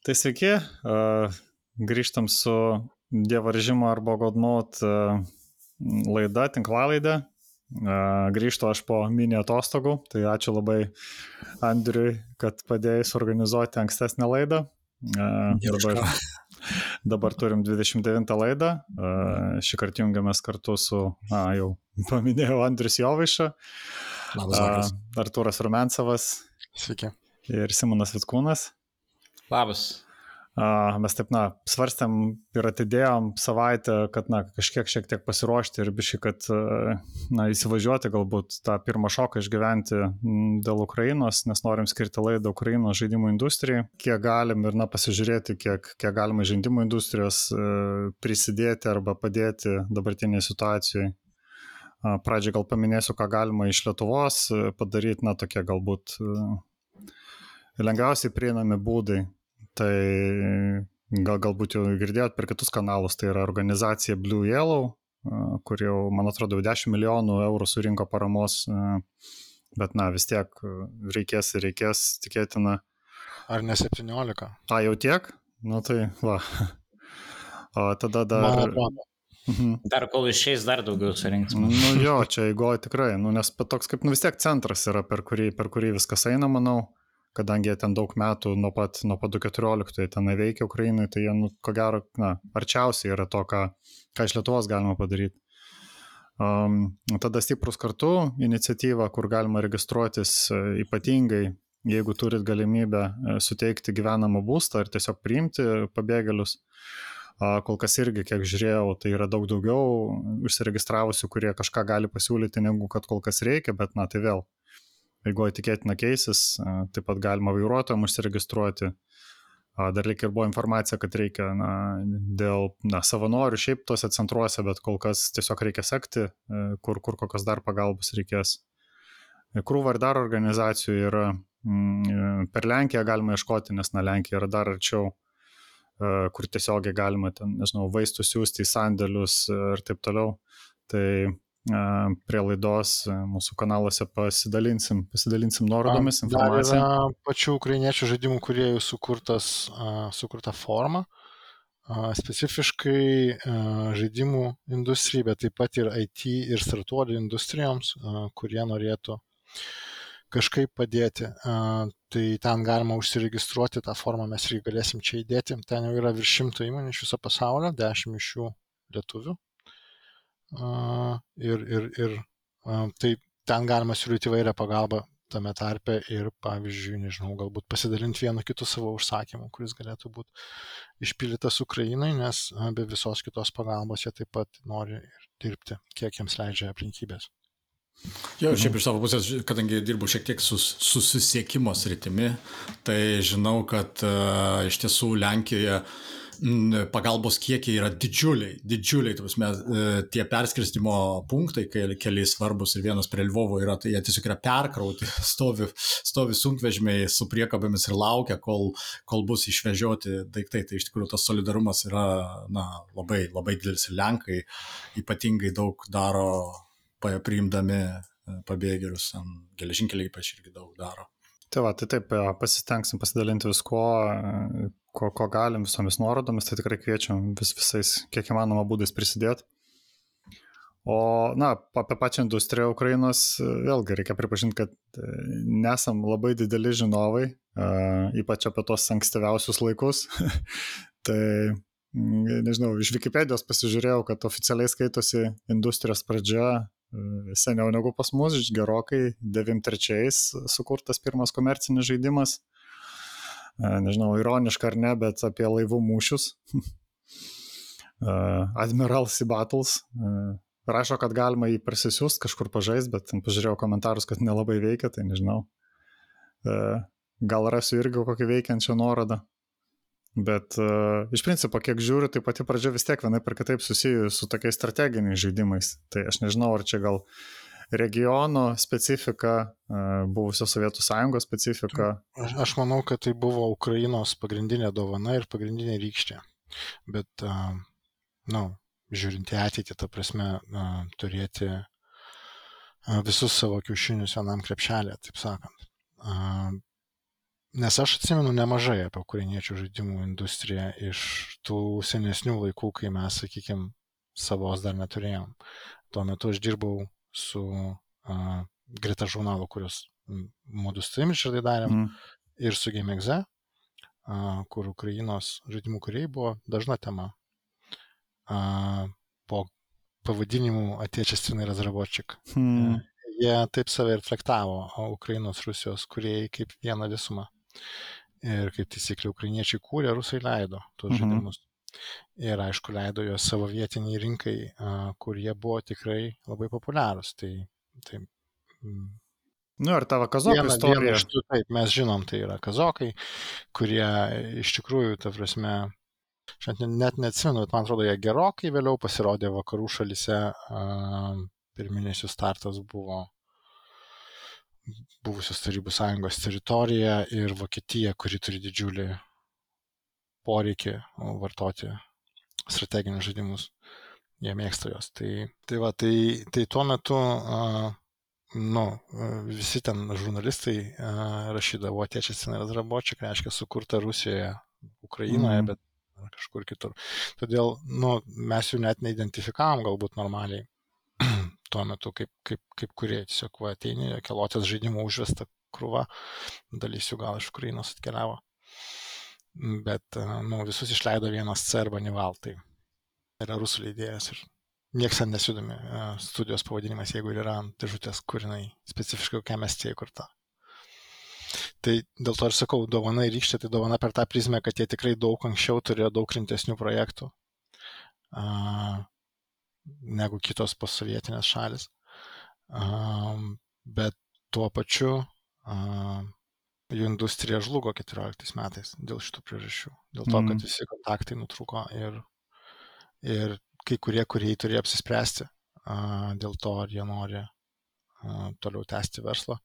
Tai sveiki, grįžtam su Dievaržymo arba Godmot laida, tinklalaidė. Grįžtu aš po mini atostogų, tai ačiū labai Andriui, kad padėjai suorganizuoti ankstesnę laidą. Dabar, dabar turim 29 laidą. Šį kartą jungiamės kartu su, na, jau paminėjau, Andrius Jovaiša, Arturas Rumensavas. Sveiki. Ir Simonas Vitkūnas. Labas. Mes taip, na, svarstėm ir atidėjom savaitę, kad, na, kažkiek šiek tiek pasiruošti ir biškai, kad, na, įsivažiuoti galbūt tą pirmą šoką išgyventi dėl Ukrainos, nes norim skirti laidą Ukrainos žaidimų industrijai, kiek galim ir, na, pasižiūrėti, kiek, kiek galima žaidimų industrijos prisidėti arba padėti dabartiniai situacijai. Pradžiai gal paminėsiu, ką galima iš Lietuvos padaryti, na, tokie galbūt lengviausiai prieinami būdai. Tai gal, galbūt jau girdėjot per kitus kanalus, tai yra organizacija Blue Yellow, kur jau, man atrodo, 10 milijonų eurų surinko paramos, bet na vis tiek reikės ir reikės tikėtina. Ar ne 17? A, jau tiek? Nu tai va. O tada dar... Mhm. Dar kol išeis, dar daugiau surinks. Nu jo, čia eigoje tikrai, nu, nes toks kaip, nu vis tiek centras yra, per kurį, per kurį viskas eina, manau kadangi jie ten daug metų nuo pat, nuo pat 2014 tenai veikia Ukrainai, tai jie, nu, ko gero, na, arčiausiai yra to, ką, ką iš Lietuvos galima padaryti. Um, tada stiprus kartu iniciatyva, kur galima registruotis e, ypatingai, jeigu turit galimybę e, suteikti gyvenamą būstą ir tiesiog priimti pabėgėlius. Kol kas irgi, kiek žiūrėjau, tai yra daug daugiau užsiregistravusių, kurie kažką gali pasiūlyti, negu kad kol kas reikia, bet na tai vėl eigoje tikėtina keisis, taip pat galima vairuotojams užsiregistruoti. Dar lyg ir buvo informacija, kad reikia na, dėl na, savanorių šiaip tose centruose, bet kol kas tiesiog reikia sekti, e, kur, kur kokios dar pagalbos reikės. Krūva ir dar organizacijų yra mm, per Lenkiją galima ieškoti, nes na, Lenkija yra dar arčiau, e, kur tiesiogiai galima ten, nežinau, vaistų siūsti į sandėlius ir taip toliau. Tai prie laidos mūsų kanaluose pasidalinsim, pasidalinsim nuorodomis yra pačių ukrainiečių žaidimų kuriejų sukurtas, sukurta forma, specifiškai žaidimų industrijai, bet taip pat ir IT ir startuolių industrijoms, kurie norėtų kažkaip padėti. Tai ten galima užsiregistruoti, tą formą mes irgi galėsim čia įdėti. Ten jau yra virš šimto įmonių iš viso pasaulio, dešimt iš jų lietuvių ir, ir, ir tai ten galima siūlyti įvairią pagalbą tame tarpe ir, pavyzdžiui, nežinau, galbūt pasidalinti vienu kitu savo užsakymu, kuris galėtų būti išpildytas Ukrainai, nes be visos kitos pagalbos jie taip pat nori dirbti, kiek jiems leidžia aplinkybės. Jo, šiaip iš savo pusės, kadangi dirbu šiek tiek su susisiekimo sritimi, tai žinau, kad uh, iš tiesų Lenkijoje uh, pagalbos kiekiai yra didžiuliai, didžiuliai, prasme, e, tie perskirstimo punktai, keliai svarbus ir vienas prie Lvovo yra, tai jie tiesiog yra perkrauti, stovi, stovi sunkvežimiai su priekabėmis ir laukia, kol, kol bus išvežioti daiktai. Tai iš tikrųjų tas solidarumas yra na, labai, labai didelis ir Lenkai ypatingai daug daro priimdami e, pabėgėlius, geležinkeliai ypač irgi daug daro. Tai va, tai taip, pasistengsim pasidalinti viskuo, ko, ko galim visomis nuorodomis, tai tikrai kviečiam vis, visais, kiek įmanoma būdais prisidėti. O, na, apie pačią industriją Ukrainos, vėlgi reikia pripažinti, kad e, nesam labai dideli žinovai, ypač apie tos ankstyviausius laikus. tai, nežinau, iš Wikipedijos pasižiūrėjau, kad oficialiai skaitosi industrijos pradžia seniau negu pas mus, gerokai 93-ais sukurtas pirmas komercinis žaidimas. Nežinau, ironiška ar ne, bet apie laivų mūšius. Admiral Sea Battles. Rašo, kad galima jį prisisiųsti kažkur pažais, bet pažiūrėjau komentarus, kad nelabai veikia, tai nežinau. Gal rasiu irgi kokį veikiančią nuorodą. Bet uh, iš principo, kiek žiūriu, tai pati pradžia vis tiek vienaip ir kitaip susijusi su tokiais strateginiais žaidimais. Tai aš nežinau, ar čia gal regiono specifika, uh, buvusios Sovietų sąjungos specifika. Aš, aš manau, kad tai buvo Ukrainos pagrindinė dovana ir pagrindinė rykštė. Bet, uh, na, no, žiūrint į ateitį, ta prasme, turėti visus savo kiaušinius vienam krepšelė, taip sakant. Uh, nes aš atsimenu nemažai apie ukrainiečių žaidimų industriją iš tų senesnių laikų, kai mes, sakykime, savos dar neturėjom. Tuo metu aš dirbau su uh, greta žurnalu, kurios modus trim išradai darėm, mm. ir su GameXE, uh, kur Ukrainos žaidimų kuriai buvo dažna tema. Uh, po pavadinimu Atiečiastinai razrabočik. Mm. Jie taip save ir traktavo, o Ukrainos Rusijos kuriejai kaip vieną visumą. Ir kaip taisyklė, ukrainiečiai kūrė, rusai leido tuos mhm. žaidimus. Ir aišku, leido juos savo vietiniai rinkai, kur jie buvo tikrai labai populiarūs. Tai, tai. Nu ir tavo kazokų viena, istorija. Viena tų, taip, mes žinom, tai yra kazokai, kurie iš tikrųjų, ta prasme, šiandien net neatsimenu, bet man atrodo, jie gerokai vėliau pasirodė vakarų šalise. Pirminis jų startas buvo buvusios Tarybų sąjungos teritoriją ir Vokietiją, kuri turi didžiulį poreikį vartoti strateginius žaidimus. Jie mėgsta juos. Tai, tai, va, tai, tai tuo metu uh, nu, visi ten žurnalistai uh, rašydavo tiečias scenarijos rabočiai, reiškia sukurta Rusijoje, Ukrainoje, mm. bet kažkur kitur. Todėl nu, mes jų net neidentifikavom galbūt normaliai tuo metu, kaip, kaip, kaip kurie tiesiog va, ateini, kelotės žaidimų užvesta krūva, dalis jų gal iš Ukrainos atkeliavo. Bet nu, visus išleido vienas C arba Nival, tai yra rusų leidėjas ir nieks ten nesidomi studijos pavadinimas, jeigu yra ant dėžutės, kur jinai specifiškai kokiam estijai kurta. Tai dėl to ir sakau, dovana ir rykštė, tai dovana per tą prizmę, kad jie tikrai daug anksčiau turėjo daug rimtesnių projektų. Uh, negu kitos posovietinės šalis. Bet tuo pačiu jų industrija žlugo 14 metais dėl šitų priežasčių. Dėl to, kad mhm. visi kontaktai nutrūko ir, ir kai kurie, kurie turėjo apsispręsti dėl to, ar jie nori toliau tęsti verslą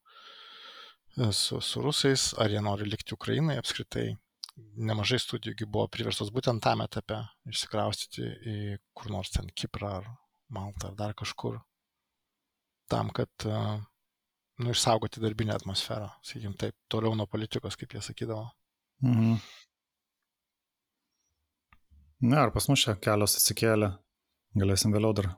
su, su rusais, ar jie nori likti Ukrainai apskritai nemažai studijų buvo priverstos būtent tam etape išsikraustyti į kur nors ten Kiprą ar Maltą ar dar kažkur, tam, kad nu, išsaugoti darbinę atmosferą, sakykim taip, toliau nuo politikos, kaip jie sakydavo. Mhm. Ne, ar pas mus čia kelios atsikėlė, galėsim vėliau dar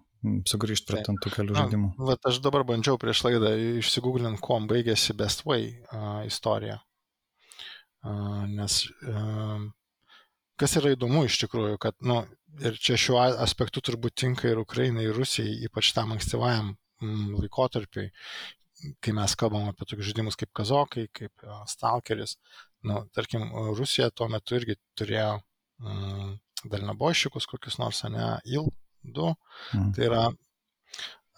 sugrįžti prie ten tų kelių žaidimų. Vat aš dabar bandžiau prieš laidą išsigūglinti, kuom baigėsi Best Way uh, istorija nes kas yra įdomu iš tikrųjų, kad, nu, ir čia šiuo aspektu turbūt tinka ir Ukrainai, ir Rusijai, ypač tam ankstyvajam mm, laikotarpiai, kai mes kalbam apie tokius žaidimus kaip kazokai, kaip stalkeris, nu, tarkim, Rusija tuo metu irgi turėjo mm, dalinabošikus kokius nors, ne, IL-2, mm. tai yra,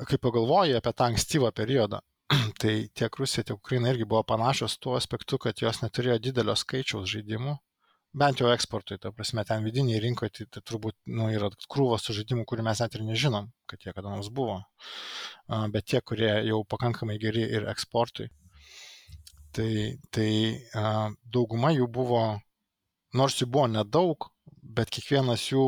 kai pagalvoji apie tą ankstyvą periodą, tai tiek Rusija, tiek Ukraina irgi buvo panašios tuo aspektu, kad jos neturėjo didelio skaičiaus žaidimų, bent jau eksportui, ta prasme, ten vidiniai rinkoje, tai, tai turbūt nu, yra krūvos su žaidimų, kurių mes net ir nežinom, kad jie kada nors buvo, bet tie, kurie jau pakankamai geri ir eksportui. Tai, tai dauguma jų buvo, nors jų buvo nedaug, bet kiekvienas jų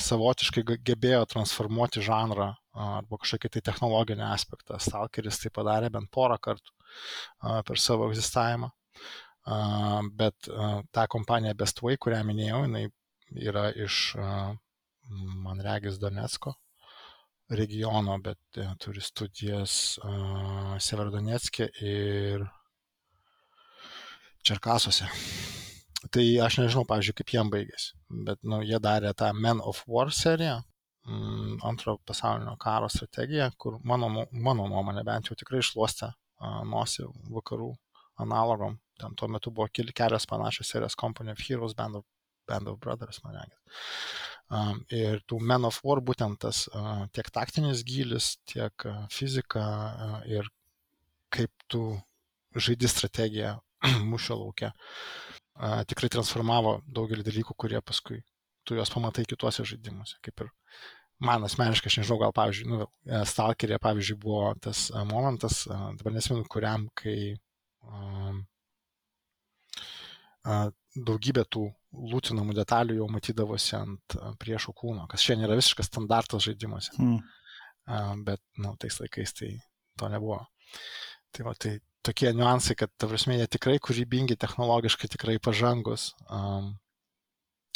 savotiškai gebėjo transformuoti žanrą arba kažkokį tai technologinį aspektą. Stalkeris tai padarė bent porą kartų per savo egzistavimą. Bet ta kompanija Bestway, kurią minėjau, jinai yra iš, man regis, Donetsko regiono, bet e, turi studijas Severdonetskė ir Čerkasuose. Tai aš nežinau, pavyzdžiui, kaip jiem baigėsi, bet nu, jie darė tą Men of War seriją, antrojo pasaulinio karo strategija, kur mano, mano nuomonė bent jau tikrai išluostė nosį vakarų analogom. Ten tuo metu buvo keli, kelios panašios serijos Company of Heroes, Band of, Band of Brothers, man regis. Um, ir tų Men of War būtent tas uh, tiek taktinis gilis, tiek uh, fizika uh, ir kaip tu žaidi strategiją mūšio laukia, uh, tikrai transformavo daugelį dalykų, kurie paskui tu juos pamatai kituose žaidimuose. Kaip ir man asmeniškai, aš nežinau, gal, pavyzdžiui, nu, Stalkerė, pavyzdžiui, buvo tas momentas, dabar nesimenu, kuriam, kai um, daugybė tų lūtinamų detalių jau matydavosi ant priešų kūno, kas šiandien yra visiškas standartas žaidimuose. Mm. Bet, na, nu, tais laikais tai to nebuvo. Tai, va, tai tokie niuansai, kad, ta prasme, jie tikrai kūrybingi, technologiškai tikrai pažangus. Um,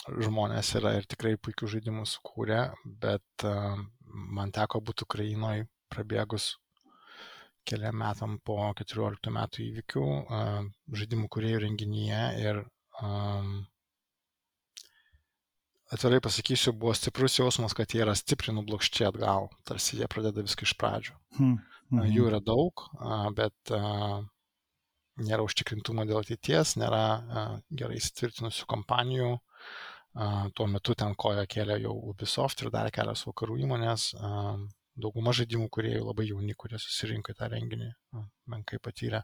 žmonės yra ir tikrai puikių žaidimų sukūrė, bet um, man teko būti Ukrainoje prabėgus keliam metam po 14 metų įvykių um, žaidimų kuriejų renginyje ir um, atvirai pasakysiu, buvo stiprus jausmas, kad jie yra stipriai nublokščiai atgal, tarsi jie pradeda viską iš pradžių. Hmm. Mhm. Jų yra daug, bet nėra užtikrintumo dėl ateities, nėra gerai įsitvirtinusių kompanijų. Tuo metu ten koja kėlė jau Ubisoft ir dar kelios vakarų įmonės. Dauguma žaidimų kuriejų labai jauni, kurie susirinko į tą renginį, menkai patyrė.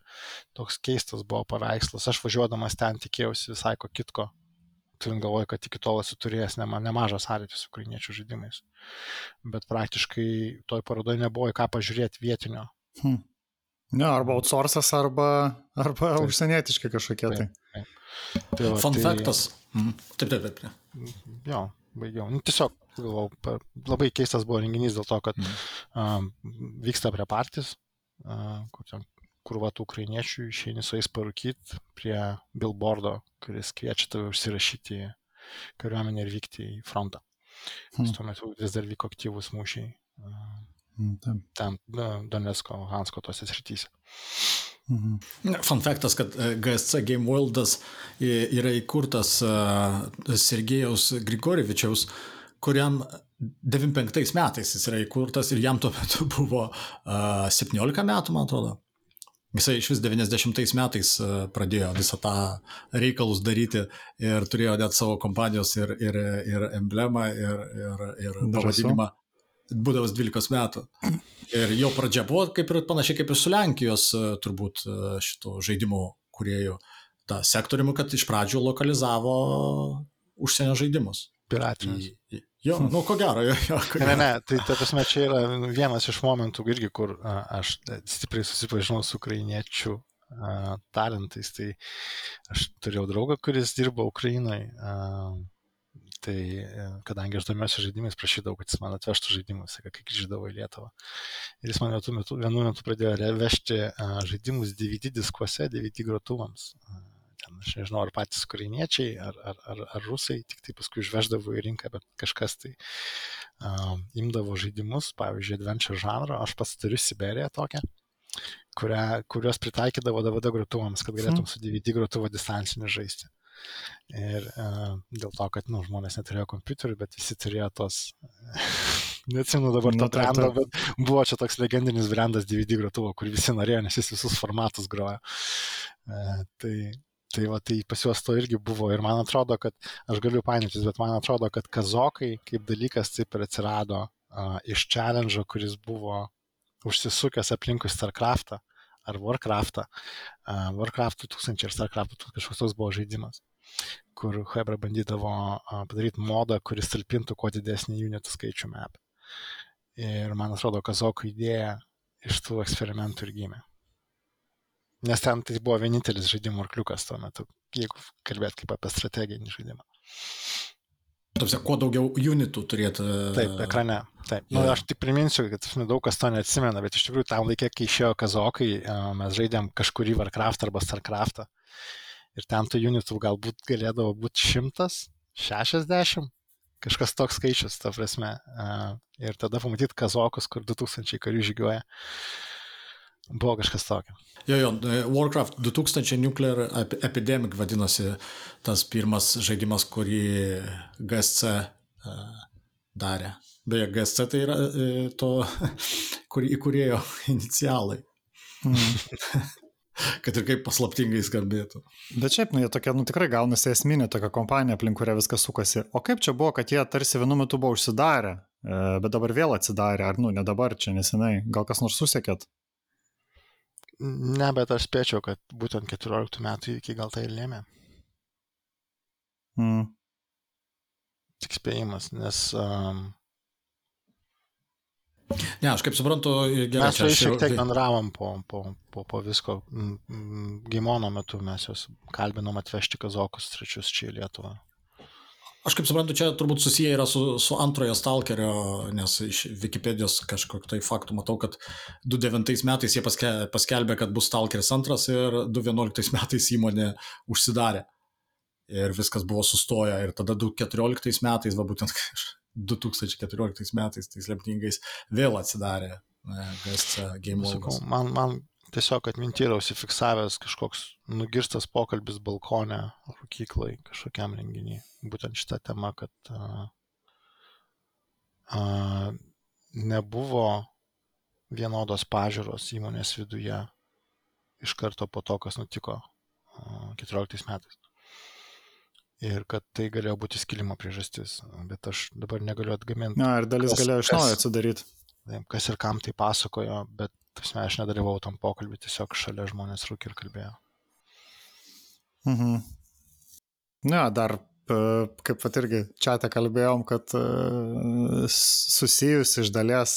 Toks keistas buvo paveikslas. Aš važiuodamas ten tikėjausi visai ko kitko, turint galvoje, kad iki tol esu turėjęs nema, nemažą sąlytį su ukrainiečių žaidimais. Bet praktiškai toj parodoje nebuvo į ką pažiūrėti vietinio. Hmm. Ne, arba outsourcas, arba, arba taip. užsienietiški kažkokie tai. Taip. Tai va, Fun tai... factas. Mm. Taip, taip, taip. Jo, baigiau. Nu, tiesiog, galvau, labai keistas buvo renginys dėl to, kad mm. uh, vyksta prie partijos, uh, kur ten krūvatų ukrainiečių išeini su jais parūkyti prie billboardo, kuris kviečia tave užsirašyti į kariuomenę ir vykti į frontą. Hmm. Tuo metu vis dar vyko aktyvūs mūšiai hmm, ten Donetsko, Hansko tose srityse. Mhm. Fun faktas, kad e, GSC Game Worldas yra įkurtas e, Sergejaus Grigorievičiaus, kuriam 95 metais jis yra įkurtas ir jam tuo metu buvo 17 e, metų, man atrodo. Jisai iš vis 90 metais e, pradėjo visą tą reikalus daryti ir turėjo net savo kompanijos ir, ir, ir emblemą, ir, ir, ir pavadinimą, būdamas 12 metų. Ir jo pradžia buvo kaip ir panašiai kaip ir su Lenkijos e, turbūt e, šito žaidimų kuriejų tą sektoriumi, kad iš pradžių lokalizavo užsienio žaidimus. Piratinius. Jo, nu ko gero, jo, jo. Ko gero. Ne, ne, tai ta prasme čia yra vienas iš momentų irgi, kur aš stipriai susipažinau su ukrainiečių talentais. Tai aš turėjau draugą, kuris dirbo Ukrainai. Tai kadangi aš domiuosi žaidimais, prašydavau, kad jis man atvežtų žaidimus, kai grįždavo į Lietuvą. Ir jis man metu, vienu metu pradėjo vežti žaidimus DVD diskuose, DVD grotuvams ten, aš nežinau, ar patys ukrainiečiai, ar, ar, ar, ar rusai, tik tai paskui išveždavo į rinką, bet kažkas tai uh, imdavo žaidimus, pavyzdžiui, adventure žanro, aš pats turiu Siberiją tokią, kurią, kurios pritaikydavo DVD grotuvams, kad galėtum su DVD grotuvo distanciniu žaisti. Ir uh, dėl to, kad nu, žmonės neturėjo kompiuterių, bet visi turėjo tos, neatsimenu dabar to brandą, bet buvo čia toks legendinis brandas DVD grotuvo, kur visi norėjo, nes jis visus formatus groja. Uh, tai Tai va, tai pas juos to irgi buvo ir man atrodo, kad aš galiu painiotis, bet man atrodo, kad kazokai kaip dalykas taip ir atsirado uh, iš challenge, kuris buvo užsisukęs aplinkui StarCraftą ar Warcraftą. Uh, Warcraft 2000 ir StarCraft kažkoks toks buvo žaidimas, kur Hebra bandydavo padaryti modą, kuris talpintų kuo didesnį unitų skaičių map. Ir man atrodo, kazokų idėja iš tų eksperimentų ir gimė. Nes ten tai buvo vienintelis žaidimų arkliukas tuo metu, jeigu kalbėt kaip apie strateginį žaidimą. Topsia, kuo daugiau unitų turėtų. Taip, ekrane. Taip. Nu, aš tik priminsiu, kad daug kas to neatsimena, bet iš tikrųjų tam laikė, kai išėjo kazokai, mes žaidėm kažkurį Warcraft arba Starcraftą. Ir ten tų unitų galbūt galėdavo būti 160, kažkas toks skaičius, ta prasme. Ir tada pamatyti kazokus, kur 2000 karių žygiuoja. Buvo kažkas tokio. Jo, jo, e, Warcraft 2000 Nuclear Epidemic vadinosi tas pirmas žaidimas, kurį GSC uh, darė. Beje, GSC tai yra uh, to, kur įkūrėjo inicialai. Mm. kad ir kaip paslaptingai skambėtų. Bet šiaip, nu, jie tokia, nu, tikrai gaunasi esminė tokia kompanija, aplink kurią viskas sukasi. O kaip čia buvo, kad jie tarsi vienu metu buvo užsidarę, bet dabar vėl atsidarė, ar, nu, ne dabar, čia nesenai, gal kas nors susiekėt? Ne, bet aš spėčiau, kad būtent 14 metų įvykiai gal tai ir lėmė. Mm. Tik spėjimas, nes... Um, ne, aš kaip suprantu, gerai. Mes su jais šiek tiek bendravom po, po, po, po visko. Gimono metu mes juos kalbinom atvežti kazokus trečius čia į Lietuvą. Aš kaip suprantu, čia turbūt susiję yra su, su antrojo stalkerio, nes iš Wikipedijos kažkokio tai faktų matau, kad 2009 metais jie paske, paskelbė, kad bus stalkeris antras ir 2011 metais įmonė užsidarė. Ir viskas buvo sustoję. Ir tada 2014 metais, va būtent 2014 metais, tais lepningais, vėl atsidarė e, GSC Game Logas. Man, man tiesiog atminti yra užsifiksavęs kažkoks nugirstas pokalbis balkone rūkyklai kažkokiam renginiui. Būtent šitą temą, kad a, a, nebuvo vienodos pažiūros įmonės viduje iš karto po to, kas nutiko a, 14 metais. Ir kad tai galėjo būti skilimo priežastis, bet aš dabar negaliu atgaminti. Na, ir dalis galėjo iš naujo atsidaryti. Kas ir kam tai pasakojo, bet Tasme, aš nedalyvau tam pokalbį, tiesiog šalia žmonės rūkė ir kalbėjo. Mhm. Ne, dar kaip pat irgi čia te kalbėjom, kad susijus iš dalies,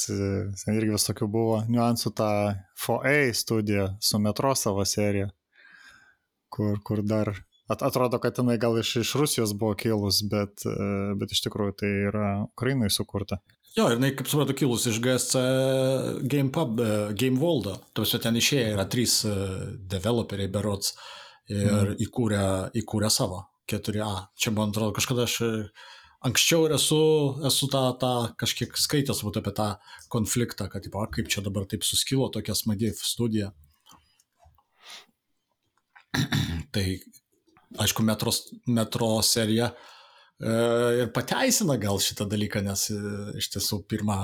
irgi vis tokių buvo niuansų tą 4A studiją su metro savo serija, kur, kur dar at, atrodo, kad jinai gal iš, iš Rusijos buvo kilus, bet, bet iš tikrųjų tai yra Ukrainai sukurta. Jo, ir jinai, kaip supratau, kilus iš GSC Game Pub, e, Game World. Tuose ten išėję yra trys e, developeriai berots ir mm. įkūrė, įkūrė savo 4A. Čia, man atrodo, kažkada aš e, anksčiau ir esu, esu tą, tą kažkiek skaitęs būt apie tą konfliktą, kad, tipo, kaip čia dabar taip suskilo tokia smagi studija. tai, aišku, metros, metro serija E, ir pateisina gal šitą dalyką, nes e, iš tiesų pirmą,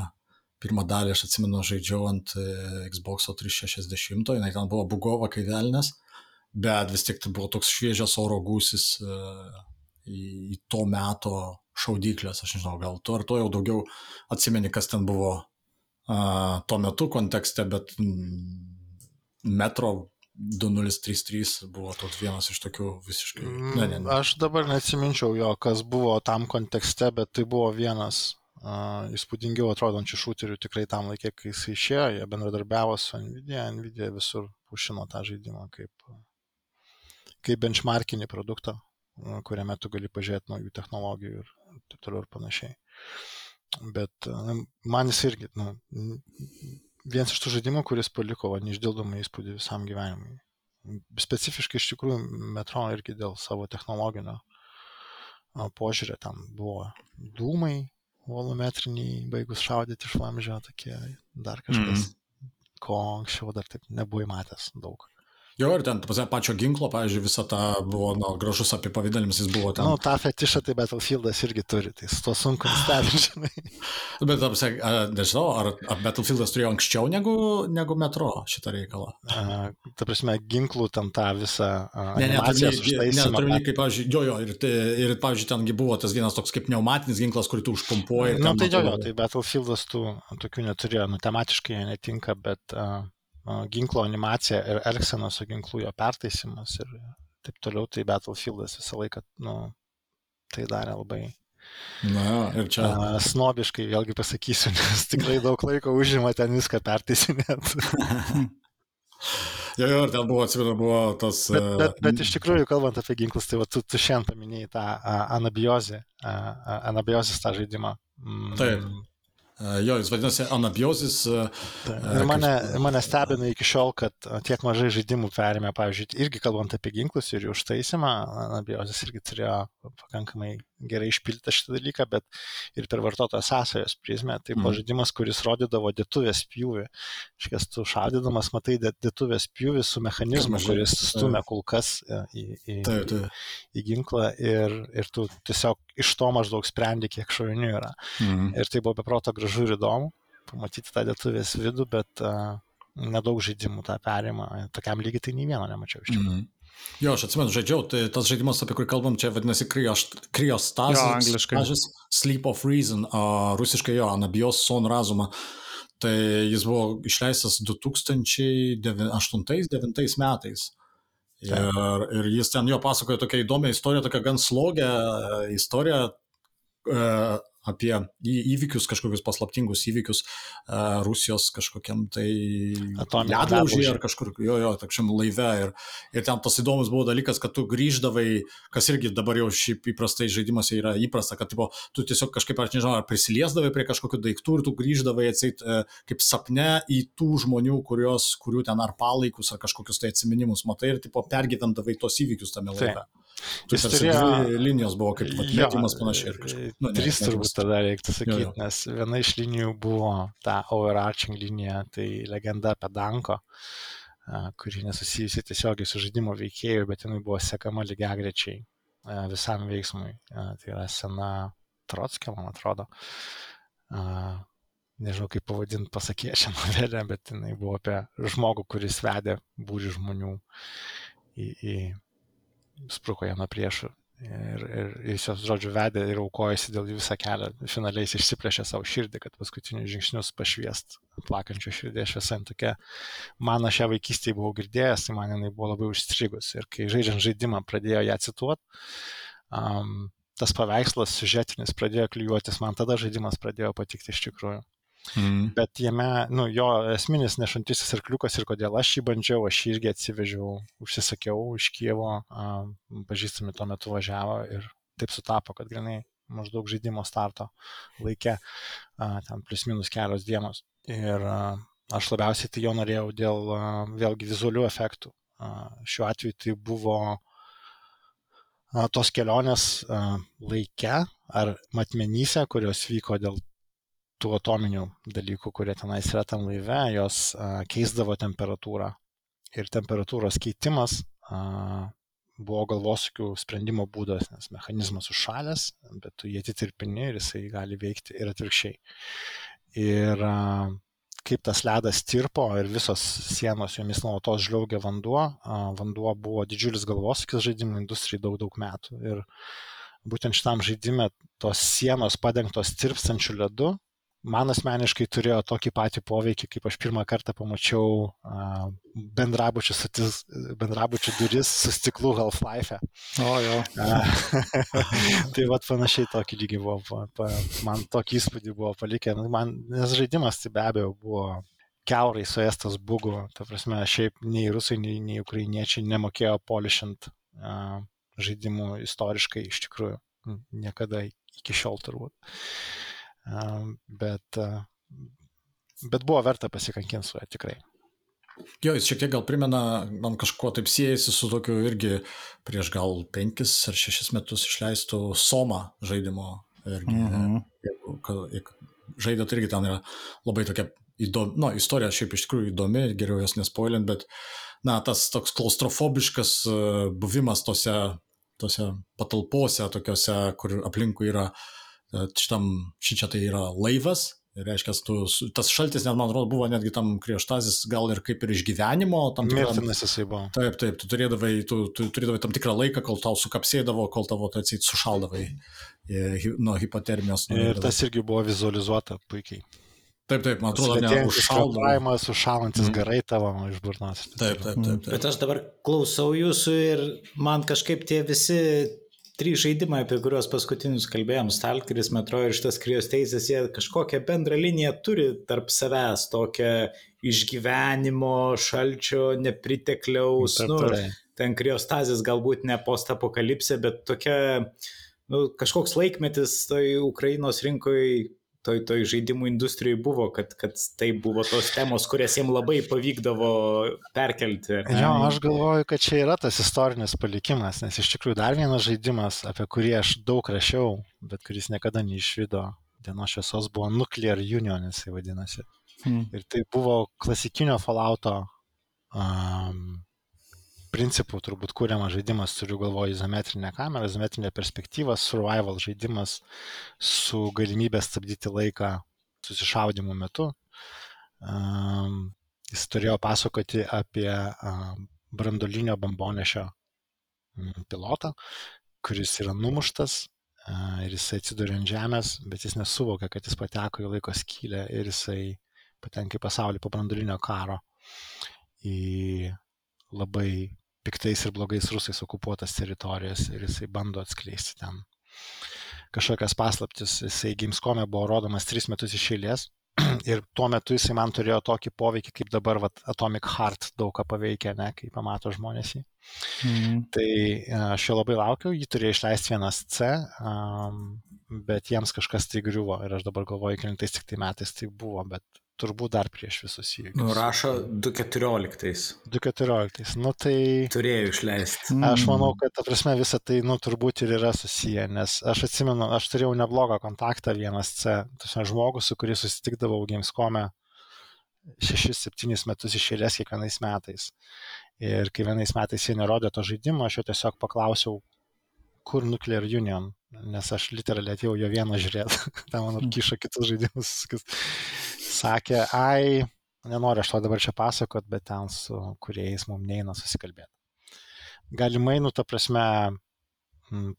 pirmą dalį aš atsimenu žaidžiau ant e, Xbox 360, jinai ten buvo bugova kai velnės, bet vis tik tai buvo toks šviežias oro gūsis į, į to meto šaudyklės, aš nežinau, gal tu ar to jau daugiau atsimeni, kas ten buvo uh, tuo metu kontekste, bet metro 2033 buvo toks vienas iš tokių visiškai. Ne, ne, ne. Aš dabar neatsiminčiau jo, kas buvo tam kontekste, bet tai buvo vienas uh, įspūdingiau atrodančių šūterių tikrai tam laikė, kai jis išėjo, jie bendradarbiavo su Nvidia, Nvidia visur pušino tą žaidimą kaip, kaip benchmarkinį produktą, kuriame tu gali pažiūrėti naujų technologijų ir taip toliau ir panašiai. Bet man jis irgi, nu, vienas iš tų žaidimų, kuris paliko neišdildomą įspūdį visam gyvenimui. Specifiškai iš tikrųjų metro irgi dėl savo technologinio požiūrio ten buvo dūmai, volumetriniai, baigus šaudyti iš lamžio, tokie dar kažkas, mm. ko anksčiau dar taip nebuvai matęs daug. Jo, ir ten pačio ginklo, pavyzdžiui, visą tą buvo nu, gražus apipavydalimas, jis buvo ten. Na, nu, tą fetišą tai Battlefieldas irgi turi, tai su to sunku stebinti. Bet, apsė, nežinau, ar, ar Battlefieldas turėjo anksčiau negu, negu metro šitą reikalą? A, ta prasme, ginklų ten tą visą... Ne, ne, turiu, ne, kaip, pavyzdžiui, jo, jo, ir, tai, ir, pavyzdžiui, tengi buvo tas vienas toks kaip pneumatinis ginklas, kurį tu užpumpuoji. Na, nu, tai jo, jo, tai Battlefieldas tų tokių neturėjo, nu, tematiškai netinka, bet... Uh, ginklo animacija ir elgsena su ginklu jo pertaisimas ir taip toliau, tai Battlefieldas visą laiką, nu, tai darė labai. Na, ir čia. Uh, snobiškai vėlgi pasakysiu, nes tikrai daug laiko užima ten viską pertaisinėti. Jo, jo, ir ten buvo, atsimenu, buvo tas. Bet, bet, bet iš tikrųjų, kalbant apie ginklus, tai va, tu, tu šiandien paminėjai tą anabiozę, anabiozės tą žaidimą. Mm, Taip. Jo, jis vadinasi anabiozis. Ir mane, mane stebina iki šiol, kad tiek mažai žaidimų perėmė, pavyzdžiui, irgi kalbant apie ginklus ir jų užtaisimą, anabiozis irgi turėjo pakankamai gerai išpildytą šitą dalyką, bet ir per vartotojo sąsajos prizmę. Tai buvo mm. žaidimas, kuris rodydavo dėtuvės pjūvį. Iškės tu šaudydamas, matai dėtuvės pjūvį su mechanizmu, kuris stumia kulkas e, į, į, taip, taip. į, į ginklą ir, ir tu tiesiog iš to maždaug sprendi, kiek šovinių yra. Mm. Ir tai buvo beproto gražu ir įdomu pamatyti tą dėtuvės vidų, bet uh, nedaug žaidimų tą perimą. Tokiam lygiai tai nei vieno nemačiau iš tikrųjų. Mm. Jo, aš atsimenu, žaidžiau, tai tas žaidimas, apie kurį kalbam, čia vadinasi Kriostazis. Jo, angliškai. Sleep of Reason, uh, rusiškai jo, Anabijos Son Razuma. Tai jis buvo išleistas 2008-2009 metais. Ir, ir jis ten jo pasakoja tokią įdomią istoriją, tokią gan slogę istoriją, apie įvykius, kažkokius paslaptingus įvykius Rusijos kažkokiam tai ledlaužiai ar kažkur, jo, jo, takšiam laive. Ir, ir ten tas įdomus buvo dalykas, kad tu grįždavai, kas irgi dabar jau šiaip įprastai žaidimuose yra įprasta, kad tipo, tu tiesiog kažkaip, aš nežinau, ar prisiliesdavai prie kažkokių daiktų ir tu grįždavai atseit e, kaip sapne į tų žmonių, kurios, kurių ten ar palaikus, ar kažkokius tai atminimus matai ir tipo pergyvendavai tos įvykius tame laive. Tai. Jis turėjo linijos buvo kaip metimas panašiai ir kažkaip. Nu, trys ne, turbūt tada reiktų sakyti, jo, jo. nes viena iš linijų buvo ta overarching linija, tai legenda apie Danko, kuri nesusijusi tiesiogiai su žaidimo veikėju, bet jinai buvo sekama lygiai grečiai visam veiksmui. Tai yra sena Trotskė, man atrodo. Nežinau, kaip pavadinti pasakėčią novelę, bet jinai buvo apie žmogų, kuris vedė būrį žmonių į, į spruko jam nuo priešų. Ir, ir jis jos, žodžiu, vedė ir aukojasi dėl jų visą kelią. Finaliai jis išsiplėšė savo širdį, kad paskutinius žingsnius pašviest plakančio širdės šviesa. Tokia, man aš ją vaikystėje buvau girdėjęs, tai man jinai buvo labai užstrigus. Ir kai žaidžiant žaidimą pradėjo ją cituoti, um, tas paveikslas siužetinis pradėjo klijuotis, man tada žaidimas pradėjo patikti iš tikrųjų. Mm. Bet jame, nu, jo esminis nešantisis arkliukas ir kodėl aš jį bandžiau, aš jį irgi atsivežiau, užsisakiau iš Kievo, pažįstami tuo metu važiavo ir taip sutapo, kad grinai maždaug žaidimo starto laikė, ten plus minus kelios dienos. Ir aš labiausiai tai jo norėjau dėl vėlgi vizualių efektų. Šiuo atveju tai buvo tos kelionės laike ar matmenyse, kurios vyko dėl tų atominių dalykų, kurie tenais yra tam laive, jos keisdavo temperatūrą. Ir temperatūros keitimas buvo galvosūkių sprendimo būdas, nes mechanizmas užšalęs, bet tu jį atitirpini ir jisai gali veikti ir atvirkščiai. Ir kaip tas ledas tirpo ir visos sienos jomis nuolatos žliaugia vanduo, vanduo buvo didžiulis galvosūkis žaidimų industrijai daug daug metų. Ir būtent šitam žaidimui tos sienos padengtos tirpstančių ledu man asmeniškai turėjo tokį patį poveikį, kaip aš pirmą kartą pamačiau bendrabučių, sutis, bendrabučių duris su stiklu Half-Life. E. O jo. tai vad panašiai tokį lygį buvo, pa, pa, man tokį įspūdį buvo palikę, nu, man, nes žaidimas tai be abejo buvo keurai suėstas bugų, ta prasme, šiaip nei rusai, nei, nei ukrainiečiai nemokėjo polishint uh, žaidimų istoriškai iš tikrųjų, niekada iki šiol turbūt. Uh, bet, bet buvo verta pasikankinti su juo tikrai. Jo, jis šiek tiek gal primena, man kažkuo taip siejasi su tokiu irgi prieš gal penkis ar šešis metus išleistų Soma žaidimo. Irgi, mm -hmm. Žaidė tai irgi ten yra labai tokia įdomi, nu, istorija šiaip iš tikrųjų įdomi, geriau jos nespoilint, bet, na, tas toks klaustrofobiškas buvimas tose, tose patalpose, tokiuose, kur aplinkui yra uh, šitam, šičia tai yra laivas, reiškia, tu, tas šaltis, net man atrodo, buvo netgi tam krieštazis, gal ir kaip ir išgyvenimo. Mirtinas jisai buvo. Taip, taip, tu turėdavai, tu, tu turėdavai tam tikrą laiką, kol tau sukapsėdavo, kol tavo tai atsit sušaldavai nuo hipotermijos. Ir tas irgi buvo vizualizuota puikiai. Taip, taip, man atrodo, ne užšaldamas, užšalantis mm. garai tavo iš burnos. Taip, taip, taip, taip. Bet aš dabar klausau jūsų ir man kažkaip tie visi trys žaidimai, apie kuriuos paskutinius kalbėjom, Stalkeris, Metro ir šitas Kryos teisės, jie kažkokią bendrą liniją turi tarp savęs, tokią išgyvenimo, šalčio, nepritekliaus, nu, ten Kryostazės galbūt ne postapokalipsė, bet tokia, nu, kažkoks laikmetis toj Ukrainos rinkoje toj, toj žaidimų industrijai buvo, kad, kad tai buvo tos temos, kurias jiems labai pavykdavo perkelti. Jo, aš galvoju, kad čia yra tas istorinis palikimas, nes iš tikrųjų dar vienas žaidimas, apie kurį aš daug rašiau, bet kuris niekada neišvydo dienos šviesos, buvo Nuclear Union, jisai vadinasi. Hmm. Ir tai buvo klasikinio Fallouto um, principų turbūt kūriamas žaidimas, turiu galvoje izometrinę kamerą, izometrinę perspektyvą, survival žaidimas su galimybė stabdyti laiką susišaudimų metu. Um, jis turėjo pasakoti apie um, brandolinio bombonešio pilotą, kuris yra numuštas uh, ir jisai atsiduria ant žemės, bet jis nesuvokia, kad jis pateko į laiko skylę ir jisai patenka į pasaulį po brandolinio karo į labai piktais ir blogais rusais okupuotas teritorijas ir jisai bando atskleisti ten kažkokias paslaptis. Jisai Gamescome buvo rodomas tris metus iš eilės ir tuo metu jisai man turėjo tokį poveikį, kaip dabar vat, Atomic Heart daug ką paveikia, ne, kai pamato žmonės jį. Mhm. Tai e, aš jo labai laukiau, jį turėjo išleisti vienas C, um, bet jiems kažkas tai griuvo ir aš dabar galvoju, kilintais tik tai metais tai buvo, bet turbūt dar prieš visus įvykius. Nurašo 2.14. 2.14. Nu tai. Turėjau išleisti. Aš manau, kad, ta prasme, visa tai, nu, turbūt ir yra susiję, nes aš atsimenu, aš turėjau neblogą kontaktą vienas C, tas žmogus, su kuriuo susitikdavau Gamescome 6-7 metus iš eilės kiekvienais metais. Ir kai vienais metais jie nerodė to žaidimo, aš jo tiesiog paklausiau, kur Nuclear Union, nes aš literaliai atėjau jo vieną žiūrėti, ten man atkišo kitus žaidimus, sakė, ai, nenoriu aš to dabar čia pasakot, bet ten su kuriais mums neina susikalbėti. Galimai, nu, ta prasme,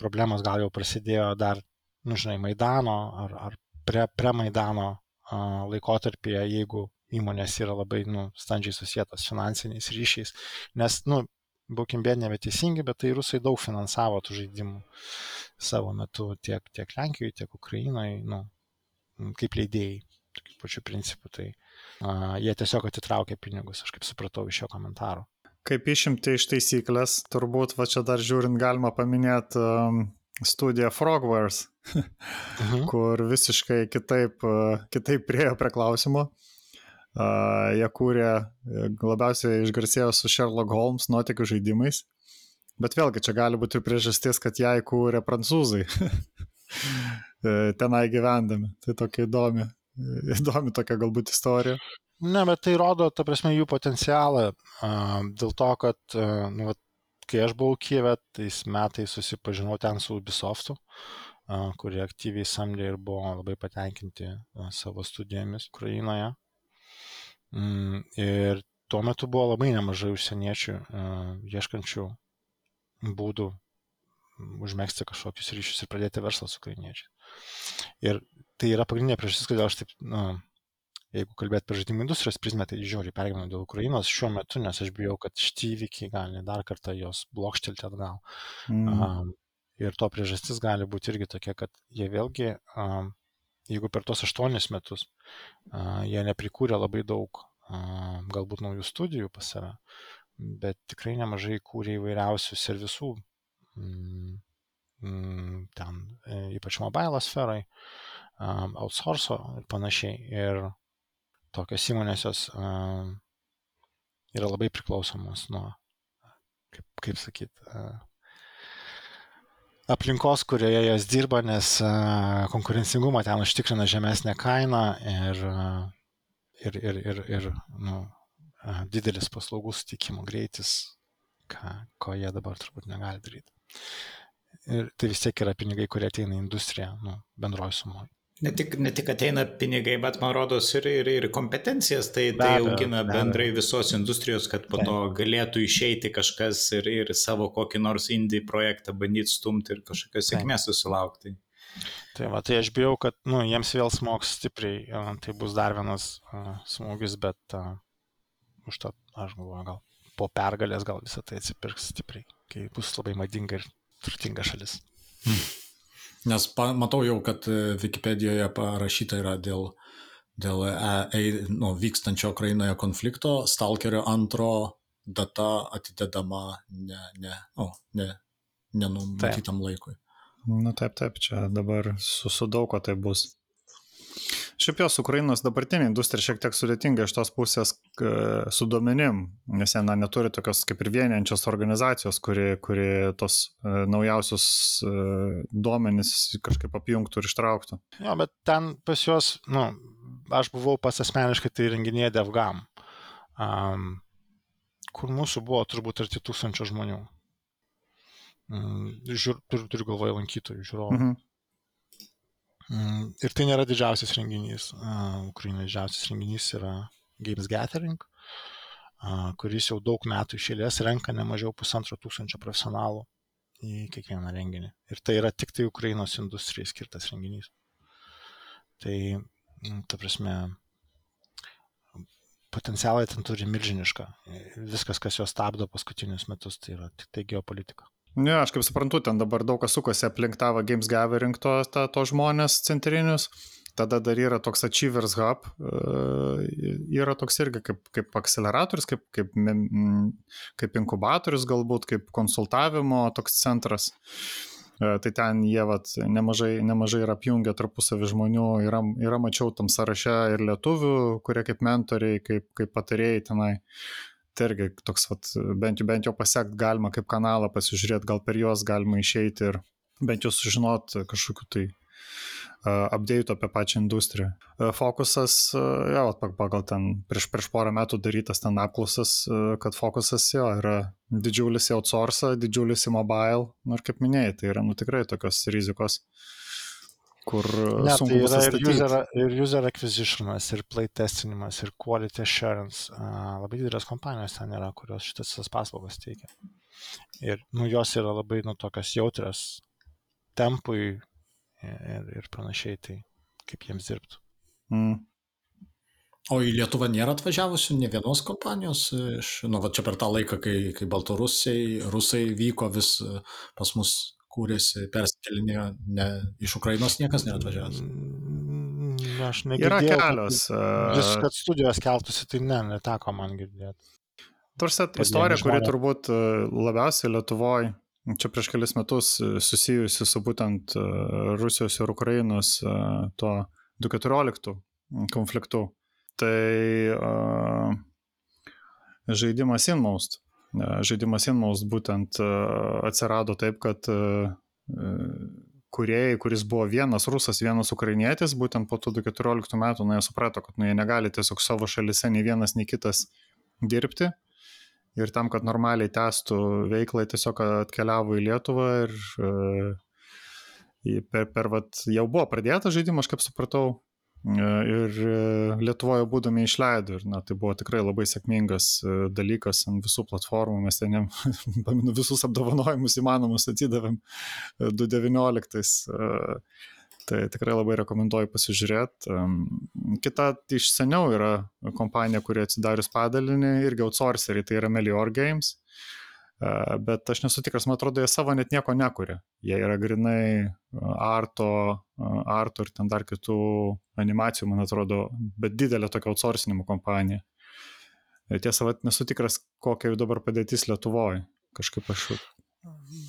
problemos gal jau prasidėjo dar, nu, žinai, Maidano ar, ar pre, pre Maidano laikotarpyje, jeigu įmonės yra labai, nu, standžiai susijęs finansiniais ryšiais, nes, nu, būkim bėdė neteisingi, bet tai rusai daug finansavo tų žaidimų savo metu tiek, tiek Lenkijoje, tiek Ukrainoje, nu, kaip leidėjai tokiu pačiu principu. Tai a, jie tiesiog atitraukė pinigus, aš kaip supratau iš šio komentaro. Kaip išimti iš taisyklės, turbūt va čia dar žiūrint galima paminėti um, studiją Frogwares, mhm. kur visiškai kitaip, kitaip priejo prie klausimo. Uh, jie kūrė, e, labiausiai išgarsėjo su Sherlock Holmes nuotikių žaidimais, bet vėlgi čia gali būti ir priežastis, kad ją įkūrė prancūzai e, tenai gyvendami. Tai tokia įdomi, įdomi tokia galbūt istorija. Ne, bet tai rodo, ta prasme, jų potencialą. Dėl to, kad, nu, kai aš buvau Kievė, tais metais susipažinau ten su Ubisoftu, kurie aktyviai samdė ir buvo labai patenkinti savo studijomis Ukrainoje. Ir tuo metu buvo labai nemažai užsieniečių, ieškančių būdų užmėgsti kažkokius ryšius ir pradėti verslą su ukrainiečiais. Ir tai yra pagrindinė priežastis, kodėl aš taip, na, jeigu kalbėt apie žaidimų industrijos prizmę, tai žiauriai pergyvenu dėl Ukrainos šiuo metu, nes aš bijau, kad šitie įvykiai gali dar kartą jos blokštelti atgal. Mm. Um, ir to priežastis gali būti irgi tokia, kad jie vėlgi, um, jeigu per tos aštuonis metus uh, jie neprikūrė labai daug uh, galbūt naujų studijų pas save, bet tikrai nemažai kūrė įvairiausių servisų, mm, mm, ten e, ypač mobilo sferai, outsourco ir panašiai. Ir tokios įmonės jos um, yra labai priklausomos nuo, kaip, kaip sakyt, aplinkos, kurioje jos dirba, nes uh, konkurencingumą ten užtikrina žemesnė kaina ir, uh, ir, ir, ir, ir nu, uh, didelis paslaugų sutikimo greitis, ką, ko jie dabar turbūt negali daryti. Ir tai vis tiek yra pinigai, kurie ateina į industriją, nu, bendroji sumoje. Ne tik, ne tik ateina pinigai, bet man rodos ir, ir, ir kompetencijas, tai, be tai augina be bendrai visos industrijos, kad po to galėtų išeiti kažkas ir, ir savo kokį nors indie projektą bandyti stumti ir kažkokios sėkmės susilaukti. Tai va, tai aš bijau, kad nu, jiems vėl smogs stipriai, tai bus dar vienas uh, smūgis, bet uh, už to aš galvoju, gal po pergalės gal visą tai atsipirks stipriai, kai bus labai madinga ir turtinga šalis. Hmm. Nes pa, matau jau, kad e, Wikipedijoje parašyta yra dėl, dėl e, e, nu, vykstančio Ukrainoje konflikto, Stalkerio antro data atidedama ne, ne, o, ne, nenumatytam laikui. Na taip, taip, čia dabar su, su daug ko tai bus. Šiaip jos Ukrainos dabartinė industrija šiek tiek sudėtinga iš tos pusės su duomenim, nes jie na, neturi tokios kaip ir vieniančios organizacijos, kuri, kuri tos uh, naujausius uh, duomenis kažkaip apjungtų ir ištrauktų. Jo, bet ten pas juos, nu, aš buvau pas asmeniškai tai renginėje DevGam, um, kur mūsų buvo turbūt arti tūkstančio žmonių. Um, žiūr, turiu, turiu galvoje lankytojų, žiūrovų. Mhm. Mm, ir tai nėra didžiausias renginys. Ukrainoje didžiausias renginys yra Games Gathering, kuris jau daug metų išėlės renka ne mažiau pusantro tūkstančio profesionalų į kiekvieną renginį. Ir tai yra tik tai Ukrainos industrijai skirtas renginys. Tai, mm, ta prasme, potencialai ten turi milžinišką. Viskas, kas juos stabdo paskutinius metus, tai yra tik tai geopolitika. Ne, aš kaip suprantu, ten dabar daug kas sukasi aplink tavo Games Gathering to, to, to žmonės centrinius. Tada dar yra toks Achievers Hub, yra toks irgi kaip, kaip akceleratorius, kaip, kaip, kaip inkubatorius galbūt, kaip konsultavimo toks centras. Tai ten jie vat, nemažai, nemažai yra apjungę tarpusavį žmonių, yra, yra mačiau tam sąraše ir lietuvių, kurie kaip mentoriai, kaip, kaip patarėjai tenai. Tai irgi toks, vat, bent, bent jau pasiekt galima kaip kanalą, pasižiūrėti, gal per juos galima išeiti ir bent jau sužinot kažkokiu tai update apie pačią industriją. Fokusas, jo, pagal ten prieš, prieš porą metų darytas ten apklausas, kad fokusas jo yra didžiulis į outsourcą, didžiulis į mobile, nu ir kaip minėjai, tai yra nu tikrai tokios rizikos kur ne, sunku tai yra ir user, ir user acquisitionas, ir playtestinimas, ir quality assurance. Labai didelės kompanijos ten yra, kurios šitas paslaugas teikia. Ir nu, jos yra labai nu, tokios jautrios tempui, ir, ir panašiai, tai kaip jiems dirbtų. Mm. O į Lietuvą nėra atvažiavusių ne vienos kompanijos, iš, nu, va čia per tą laiką, kai, kai Baltarusiai, Rusai vyko vis pas mus kūrėsi, persikelinėjo, ne, iš Ukrainos niekas nėra atvažiavęs. Mm, aš negirdėjau. Yra kelios. Vis, kad studijos keltųsi, tai ne, neteko man girdėti. Tarsi istorija, kuri turbūt labiausiai Lietuvoje Čia prieš kelias metus susijusi su būtent Rusijos ir Ukrainos tuo 2014 konfliktu. Tai uh, žaidimas Inmost. Žaidimas Inmost būtent uh, atsirado taip, kad uh, kuriejai, kuris buvo vienas rusas, vienas ukrainietis, būtent po tų 2014 metų, na, jie suprato, kad nu, jie negali tiesiog savo šalise nei vienas, nei kitas dirbti. Ir tam, kad normaliai testų veiklą, tiesiog atkeliavo į Lietuvą ir e, per, per vat, jau buvo pradėtas žaidimas, aš kaip supratau, e, ir e, Lietuvoje būdami išleido ir na, tai buvo tikrai labai sėkmingas dalykas ant visų platformų, mes ten paminu visus apdovanojimus įmanomus atidavėm 2019. Tai tikrai labai rekomenduoju pasižiūrėti. Kita iš seniau yra kompanija, kuri atsidarius padalinį, irgi outsourceriai, tai yra Melior Games. Bet aš nesu tikras, man atrodo, jie savo net nieko nekuria. Jie yra grinai arto, arto ir ten dar kitų animacijų, man atrodo, bet didelė tokia outsourcinimo kompanija. Tiesa, vat, nesu tikras, kokia jau dabar padėtis Lietuvoje. Kažkaip aš.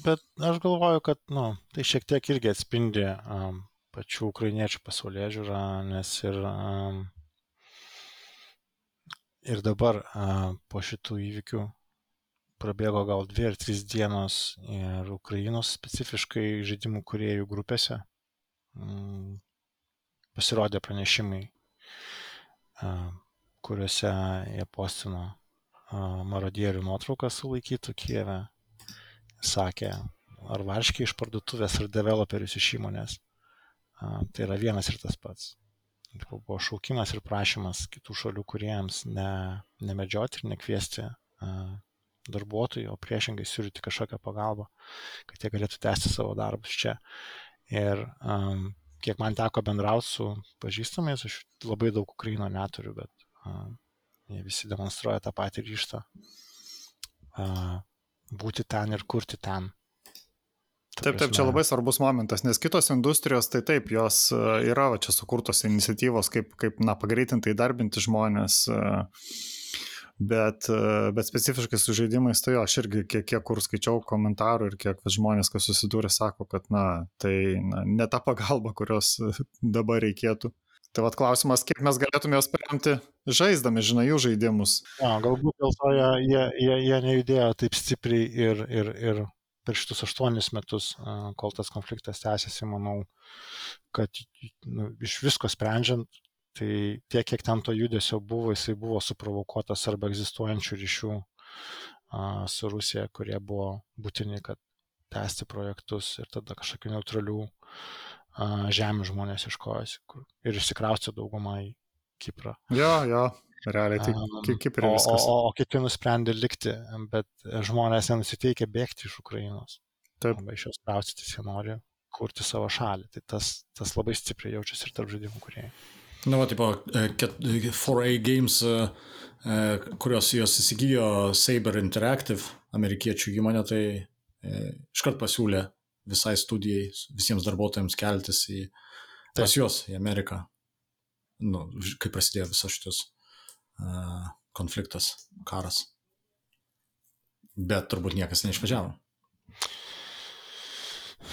Bet aš galvoju, kad nu, tai šiek tiek irgi atspindi um, pačių ukrainiečių pasaulyje žiūrą, nes ir, ir dabar po šitų įvykių prabėgo gal dvi ar trys dienos ir Ukrainos specifiškai žaidimų kuriejų grupėse pasirodė pranešimai, kuriuose jie postino marodierių nuotrauką sulaikytų Kieve, sakė, ar varškiai iš parduotuvės, ar developerius iš įmonės. Tai yra vienas ir tas pats. Buvo šaukimas ir prašymas kitų šalių kuriems ne, nemedžioti ir nekviesti darbuotojų, o priešingai siūlyti kažkokią pagalbą, kad jie galėtų tęsti savo darbus čia. Ir um, kiek man teko bendrauti su pažįstamais, aš labai daug Ukraino neturiu, bet um, jie visi demonstruoja tą patį ryštą uh, būti ten ir kurti ten. Taip, taip, čia labai svarbus momentas, nes kitos industrijos, tai taip, jos e, yra va, čia sukurtos iniciatyvos, kaip, kaip na, pagreitintai darbinti žmonės, e, bet, e, bet specifiškai su žaidimais, tai jo, aš irgi kiek, kiek kur skaičiau komentarų ir kiek žmonės, kas susidūrė, sako, kad, na, tai na, ne ta pagalba, kurios dabar reikėtų. Tai vad klausimas, kiek mes galėtume juos paremti žaisdami, žinai, jų žaidimus. Ja, galbūt dėl to jie, jie, jie, jie nejudėjo taip stipriai ir, ir, ir per šitus aštuonis metus, kol tas konfliktas tęsiasi, manau, kad nu, iš visko sprendžiant, tai tiek, kiek ten to judesio buvo, jisai buvo suprovokuotas arba egzistuojančių ryšių a, su Rusija, kurie buvo būtini, kad tęsti projektus ir tada kažkokių neutralių a, žemių žmonės iškojasi ir išsikraustė daugumą į Kiprą. Jo, jo, Realiai tai kaip ir viskas. O, o, o kiti nusprendė likti, bet žmonės nenusiteikė bėgti iš Ukrainos. Taip. Arba iš jos kraustytis, jie nori kurti savo šalį. Tai tas, tas labai stipriai jaučiasi ir tarp žaidimų kuriejų. Na, va, tipo, 4A Games, e, e, kurios jos įsigijo Saber Interactive, amerikiečių įmonė, tai iškart pasiūlė visai studijai, visiems darbuotojams keltis į, pas juos, į Ameriką, nu, kai prasidėjo visas šitas uh, konfliktas, karas. Bet turbūt niekas neišvažiavo.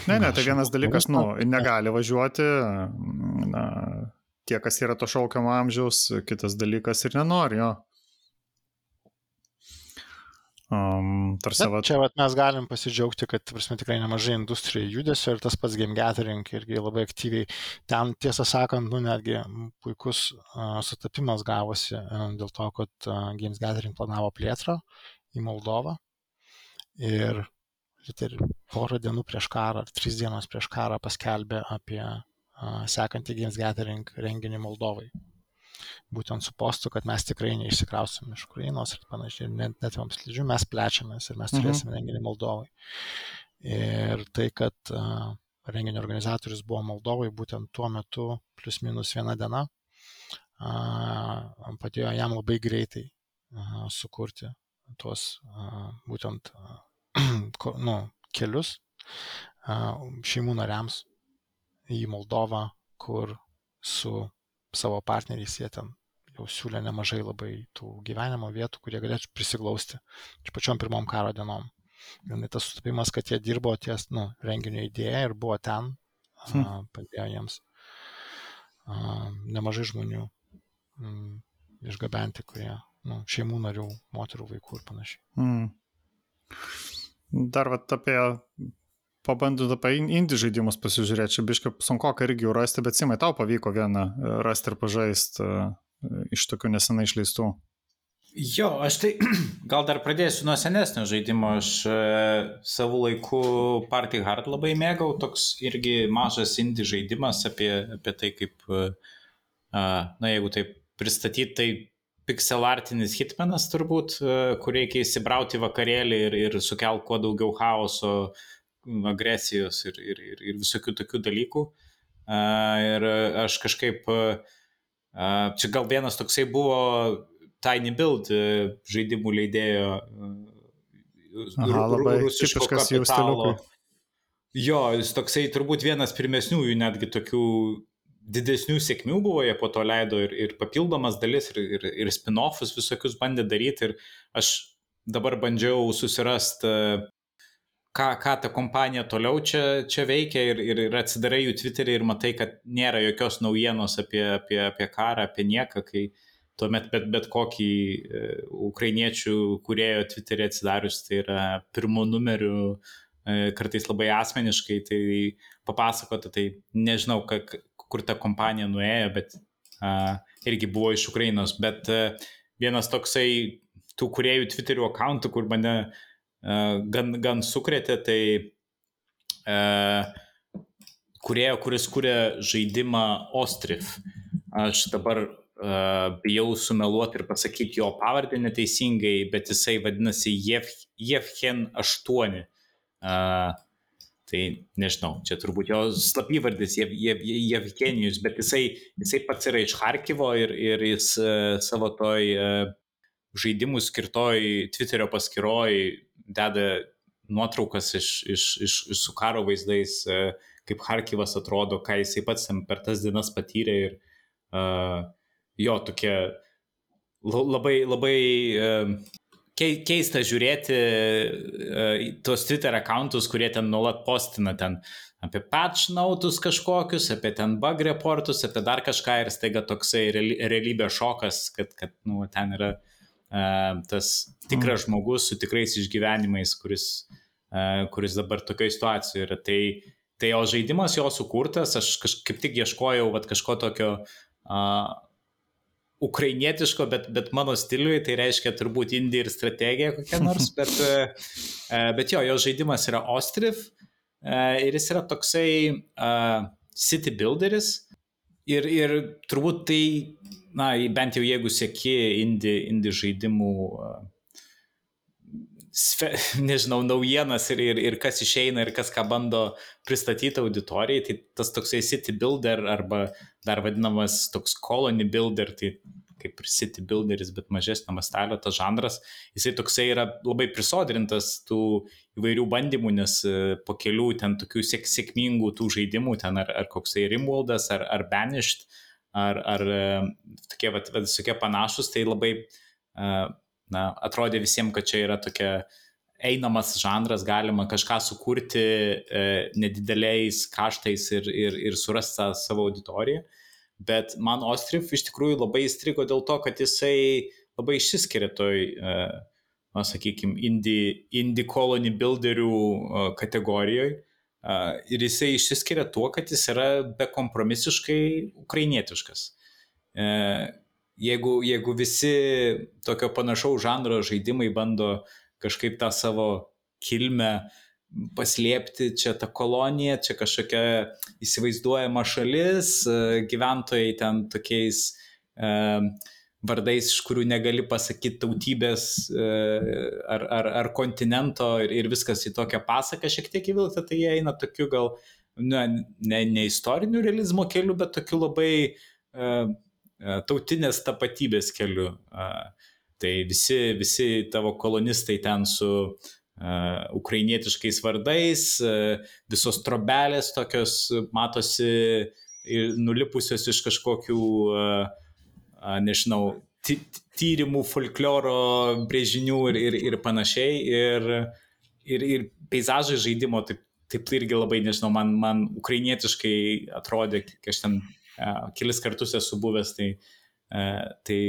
Ne, ne, tai vienas dalykas, nu, negali važiuoti, na, tie, kas yra to šaukiamo amžiaus, kitas dalykas ir nenori jo. Um, tarsi, vat... Čia vat, mes galim pasidžiaugti, kad prasme, tikrai nemažai industrijai judesio ir tas pats game gathering irgi labai aktyviai. Ten, tiesą sakant, nu, netgi puikus uh, sutapimas gavosi uh, dėl to, kad uh, games gathering planavo plėtrą į Moldovą. Ir, ir porą dienų prieš karą, ar tris dienos prieš karą paskelbė apie sekantį games gathering renginį Moldovai būtent su postu, kad mes tikrai neišsikrausim iš Ukrainos ir panašiai, net, net mums slidžių mes plečiamės ir mes mhm. turėsime renginį Moldovai. Ir tai, kad uh, renginio organizatorius buvo Moldovai, būtent tuo metu plus minus viena diena, uh, padėjo jam labai greitai uh, sukurti tuos būtent nu, kelius šeimų nariams į Moldovą, kur su savo partneriais jie ten jau siūlė nemažai labai tų gyvenimo vietų, kurie galėtų prisiglausti iš pačiom pirmom karo dienom. Ir tas sutapimas, kad jie dirbo ties nu, renginio idėja ir buvo ten, hmm. a, padėjo jiems a, nemažai žmonių m, išgabenti, kurie nu, šeimų narių, moterų, vaikų ir panašiai. Hmm. Dar vat apie pabandant apie indie žaidimus pasižiūrėti, čia biškai sunku irgi jų rasti, bet Simai, tau pavyko vieną e, rasti ir pažaisti e, iš tokių nesenai išleistų. Jo, aš tai gal dar pradėsiu nuo senesnio žaidimo. Aš e, savo laiku Party Hard labai mėgau, toks irgi mažas indie žaidimas apie, apie tai, kaip, na jeigu taip pristatyti, tai pixelartinis hitmenas turbūt, kur reikia įsibrauti vakarėlį ir, ir sukelti kuo daugiau chaoso, agresijos ir, ir, ir, ir visokių tokių dalykų. Ir aš kažkaip, čia gal vienas toksai buvo Tiny Build žaidimų leidėjo Aha, labai tipiškas jų stiliukas. Jo, jis toksai turbūt vienas pirmesniųjų netgi tokių didesnių sėkmių buvo, jie po to leido ir, ir papildomas dalis, ir, ir, ir spin-offus visokius bandė daryti. Ir aš dabar bandžiau susirasti ką, ką ta kompanija toliau čia, čia veikia ir, ir, ir atsidarai jų Twitterį ir matai, kad nėra jokios naujienos apie, apie, apie karą, apie nieką, kai tuomet bet, bet kokį e, ukrainiečių kurėjo Twitterį atsidarius, tai yra pirmo numeriu, e, kartais labai asmeniškai, tai papasakota, tai nežinau, ka, kur ta kompanija nuėjo, bet uh, irgi buvo iš Ukrainos, bet uh, vienas toksai tų kuriejų Twitterio akantų, kur mane uh, gan, gan sukrėtė, tai uh, kurėjo, kuris kūrė žaidimą Ostrif. Aš dabar uh, bijau sumeluoti ir pasakyti jo pavardę neteisingai, bet jisai vadinasi Jev, Jevhen 8. Uh, tai nežinau, čia turbūt jo slapyvardis Jev, Jev, Jevgenijus, bet jisai, jisai pats yra iš Harkivo ir, ir jis uh, savo toj uh, žaidimų skirtoj Twitterio paskiroj deda nuotraukas iš, iš, iš, iš su karo vaizdais, e, kaip Harkivas atrodo, ką jisai pats per tas dienas patyrė ir uh, jo tokia labai, labai uh, keista žiūrėti uh, tuos Twitter accountus, kurie ten nuolat postina ten apie patch nautus kažkokius, apie ten bug reportus, apie dar kažką ir staiga toksai realybės šokas, kad, kad nu, ten yra uh, tas tikras mm. žmogus su tikrais išgyvenimais, kuris, kuris dabar tokioje situacijoje yra. Tai, tai o žaidimas jo sukurtas, aš kažkaip tik ieškojau vat, kažko tokio uh, ukrainietiško, bet, bet mano stiliui, tai reiškia turbūt indija ir strategija kokia nors, bet, uh, bet jo, jo žaidimas yra Ostrif uh, ir jis yra toksai uh, city builderis ir, ir turbūt tai na, bent jau jeigu sėki indie, indie žaidimų, sfe, nežinau, naujienas ir, ir, ir kas išeina ir kas ką bando pristatyti auditorijai, tai tas toksai city builder arba dar vadinamas toks colony builder, tai kaip ir city builderis, bet mažesnio mastelio tas žanras, jisai toksai yra labai prisodrintas tų įvairių bandymų, nes e, po kelių ten tokių sėk, sėkmingų tų žaidimų, ten ar, ar koksai Rimwaldas, ar, ar Banished, ar, ar e, tokie, va, visokie panašus, tai labai, e, na, atrodė visiems, kad čia yra tokia einamas žanras, galima kažką sukurti e, nedideliais kaštais ir, ir, ir surasti tą savo auditoriją. Bet man Ostrif iš tikrųjų labai įstrigo dėl to, kad jisai labai išsiskiria toj, e, na, sakykime, indie, indie colony builderių e, kategorijoje. Ir jisai išsiskiria tuo, kad jis yra bekompromisiškai ukrainietiškas. E, jeigu, jeigu visi tokio panašaus žanro žaidimai bando kažkaip tą savo kilmę paslėpti čia tą koloniją, čia kažkokia įsivaizduojama šalis, e, gyventojai ten tokiais e, vardais, iš kurių negali pasakyti tautybės e, ar, ar, ar kontinento ir, ir viskas į tokią pasaką šiek tiek įvilkta, tai jie eina tokiu gal ne, ne, ne istoriniu realizmo keliu, bet tokiu labai e tautinės tapatybės keliu. E, tai visi, visi tavo kolonistai ten su uh, ukrainietiškais vardais, visos trobelės tokios matosi nulipusios iš kažkokių, nežinau, tyrimų, folkloro brėžinių ir, ir, ir panašiai. Ir, ir, ir peizažai žaidimo, taip, taip irgi labai, nežinau, man, man ukrainietiškai atrodė, kai aš ten kelis kartus esu buvęs, tai, tai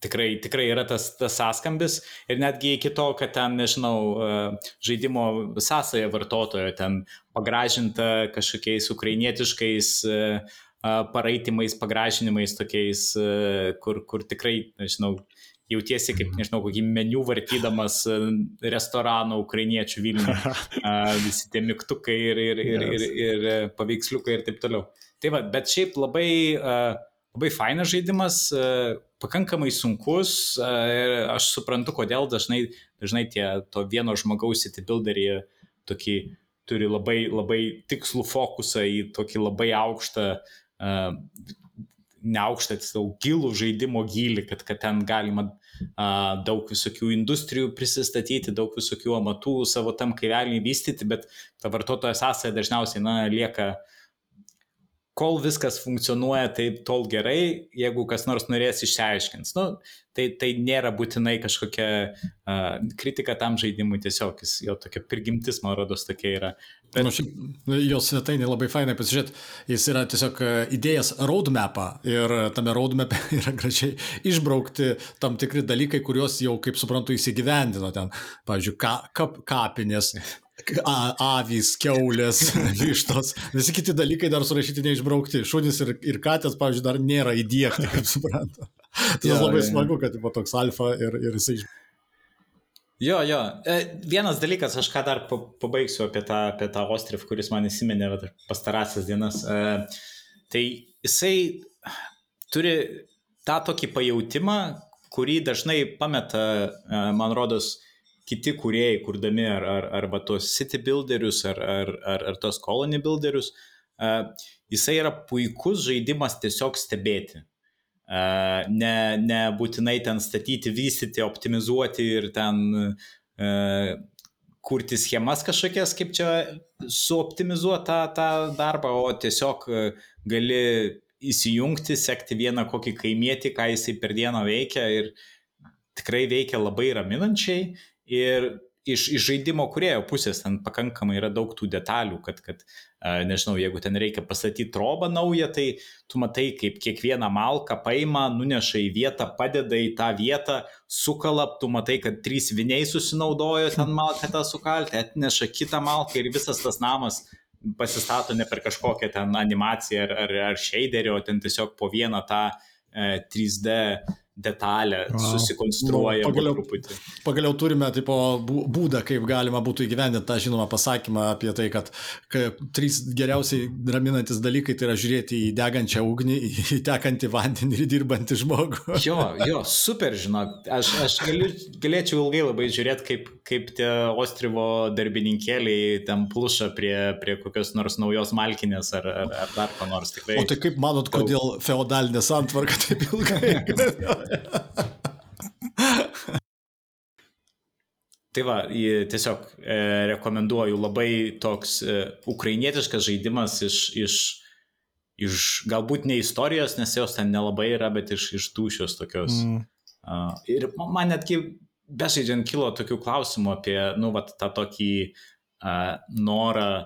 tikrai, tikrai yra tas, tas sąskambis ir netgi iki to, kad ten, nežinau, e, žaidimo sąsaja vartotojo ten pagražinta kažkokiais ukrainietiškais e, paraitimais, pagražinimais tokiais, e, kur, kur tikrai, nežinau, jautiesi kaip, nežinau, kokį meniu vartydamas restorano ukrainiečių Vilnių. Visi tie mygtukai ir, ir, ir, ir, ir paveiksliukai ir taip toliau. Tai va, bet šiaip labai, labai fainas žaidimas, pakankamai sunkus ir aš suprantu, kodėl dažnai, dažnai tie to vieno žmogaus builderį tokį turi labai, labai tikslų fokusą į tokį labai aukštą, neaukštą, tiksliau, gilų žaidimo gilį, kad, kad ten galima daug visokių industrijų prisistatyti, daug visokių amatų savo tam kaivelį vystyti, bet ta vartotojo sąsaja dažniausiai, na, lieka uh, kol viskas funkcionuoja taip tol gerai, jeigu kas nors norės išsiaiškins. Nu, tai, tai nėra būtinai kažkokia uh, kritika tam žaidimui, tiesiog jis, jo tokia prigimtis, man rodos, tokia yra. Bet... Nu, šiaip, jos svetainė labai fainai pasižiūrėti, jis yra tiesiog įdėjęs roadmapą ir tame roadmapė yra gražiai išbraukti tam tikri dalykai, kuriuos jau, kaip suprantu, įsigyvendino ten. Pavyzdžiui, ka, kap, kapinės, avys, keulės, vištos, visi kiti dalykai dar surašyti neišbraukti. Šunys ir, ir katės, pavyzdžiui, dar nėra įdėkti, kaip suprantu. Tai ja, labai ja, smagu, kad buvo toks alfa ir, ir jisai. Jo, jo. E, vienas dalykas, aš ką dar pabaigsiu apie tą, apie tą ostrif, kuris man įsiminė pastarąsias dienas. E, tai jisai turi tą tokį pajūtimą, kurį dažnai pameta, e, man rodos, kiti kūrėjai, kurdami ar, ar, arba tos city builderius, ar, ar, ar, ar tos colony builderius, uh, jisai yra puikus žaidimas tiesiog stebėti. Uh, ne, ne būtinai ten statyti, vystyti, optimizuoti ir ten uh, kurti schemas kažkokias, kaip čia suoptimizuoti tą, tą darbą, o tiesiog gali įsijungti, sekti vieną kokį kaimietį, ką jisai per dieną veikia ir tikrai veikia labai raminančiai Ir iš, iš žaidimo kurėjo pusės ten pakankamai yra daug tų detalių, kad, kad nežinau, jeigu ten reikia pastatyti trobą naują, tai tu matai, kaip kiekvieną malką paima, nuneša į vietą, padeda į tą vietą, sukala, tu matai, kad trys viniai susinaudojo ten malką tą sukalti, atneša kitą malką ir visas tas namas pasistato ne per kažkokią ten animaciją ar, ar, ar shaderį, o ten tiesiog po vieną tą e, 3D detalę Wow. susikonstruoja Nu, pagaliau- truputį. Pagaliau turime tipo, bū- būdą, kaip galima būtų įgyvendinti tą žinomą pasakymą apie tai, kad ka- trys geriausiai raminantis dalykai tai yra žiūrėti į degančią ugnį, į tekantį vandenį ir dirbantį žmogų. Jo, jo, super, žinok, aš, aš galiu, galėčiau ilgai labai žiūrėti, kaip, kaip tie Ostrivo darbininkėliai ten pluša prie, prie kokios nors naujos malkinės ar, ar, ar dar ko nors tikrai. O tai kaip manot, kodėl feodalinė santvarka taip ilgai? Tai va, tiesiog e, rekomenduoju labai toks e, ukrainietiškas žaidimas iš, iš, iš galbūt ne istorijos, nes jos ten nelabai yra, bet iš, iš dušios tokios. Mm. Uh, ir man netgi bežaidžiant kilo tokių klausimų apie, nu, vat, tą tokį uh, norą,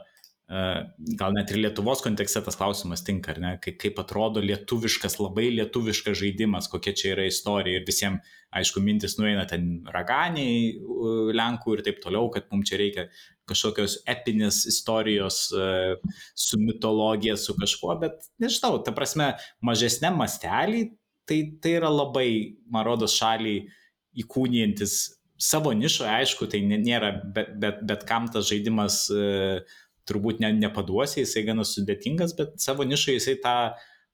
gal net ir Lietuvos kontekste tas klausimas tinka, ar ne, kaip, atrodo lietuviškas, labai lietuviškas žaidimas, kokia čia yra istorija ir visiems, aišku, mintis nueina ten raganiai, Lenkų ir taip toliau, kad mums čia reikia kažkokios epinės istorijos uh, su mitologija, su kažkuo, bet nežinau, ta prasme, mažesnė mastelį tai, tai yra labai, man rodos, šaliai įkūnijantis savo nišą, aišku, tai nė- nėra, bet, bet, bet kam tas žaidimas e, turbūt ne, nepaduosi, jisai gana sudėtingas, bet savo nišą jisai tą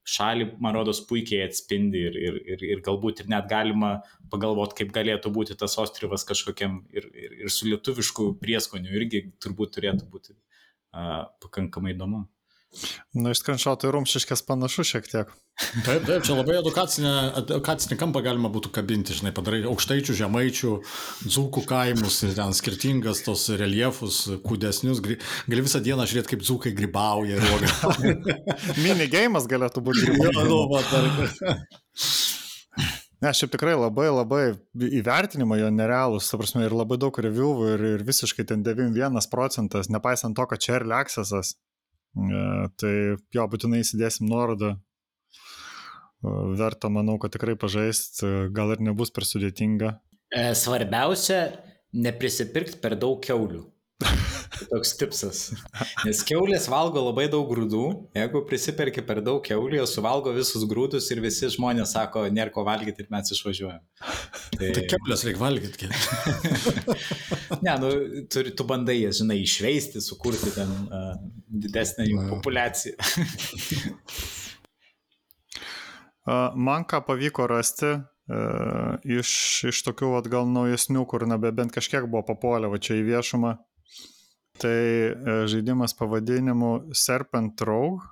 šalį, man rodos, puikiai atspindi ir, ir, ir, ir galbūt ir net galima pagalvoti, kaip galėtų būti tas ostrivas kažkokiam ir, ir, ir su lietuvišku prieskoniu irgi turbūt turėtų būti uh, pakankamai įdomu. Nu, iš skranšoto į rumšiškės panašu šiek tiek. Taip, taip, čia labai edukacinį kampą galima būtų kabinti, žinai, padarai aukštaičių, žemaičių, dzūkų kaimus, ir ten skirtingas tos reliefus, kūdesnius, gali visą dieną žiūrėti, kaip dzūkai gribauja ir uoga. Minigėjimas galėtų būti. Jo, nu. Ne, šiaip tikrai labai labai įvertinimai jo nerealūs, ta prasme, ir labai daug reviewų ir, ir visiškai ten 91 procentas, nepaisant to, kad čia ir leksasas. Tai jo, būtinai įsidėsim nuorodą. E, Verta, manau, kad tikrai pažaisti, gal ir nebus per sudėtinga. E, Svarbiausia, neprisipirkti per daug keulių. Toks tipsas. Nes keulės valgo labai daug grūdų. Jeigu prisiperki per daug keulių, jos suvalgo visus grūdus ir visi žmonės sako, nėra ko valgyti ir mes išvažiuojam. Tai keblės reikia valgyti. ne, nu, tu, tu bandai jas, žinai, išveisti, sukurti ten uh, didesnę jų populiaciją. Man ką pavyko rasti iš, iš tokių vat, gal naujesnių, kur na, be bent kažkiek buvo papuolę va čia į viešumą, tai uh, žaidimas pavadinimu Serpent Rogue.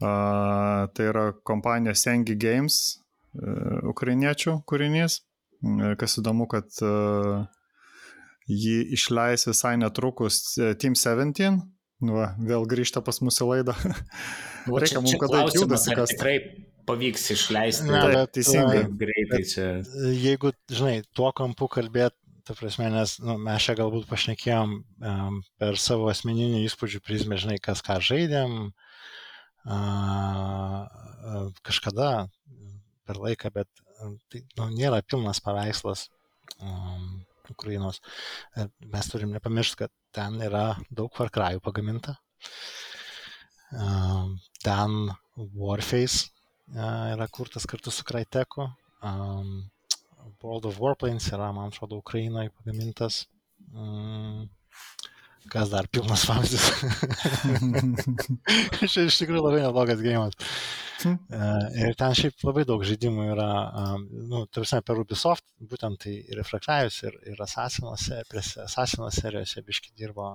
Uh, tai yra kompanija Sengi Games, uh, ukrainiečių kūrinys. Uh, kas įdomu, kad jį išleis visai netrukus Team 17. Va, vėl grįžta pas mūsų laidą. Reikia mums, kad judasi. Kas... Tikrai pavyks išleisti. Na, bet teisingai. Greitai čia. Jeigu, žinai, tuo kampu kalbėt, ta prasme, nes nu, mes čia galbūt pašnekėjom um, per savo asmeninių įspūdžių prizmę, žinai, kas ką žaidėm uh, kažkada per laiką, bet tai nu, nėra pilnas paveikslas um, Ukrainos. Mes turim nepamiršti, kad ten yra daug Varkrajų pagaminta. Um, ten Warface yra kurtas kartu su Cryteku. Um, World of Warplanes yra, man atrodo, Ukrainoje pagamintas. Um, kas dar pilnas pavyzdys. Čia iš tikrųjų labai neblogas gėjimas. Uh, ir ten šiaip labai daug žaidimų yra, um, nu, tarsi per Ubisoft, būtent tai ir Refraktajus, ir, ir Assassinos, prie Assassinos serijose biški dirbo.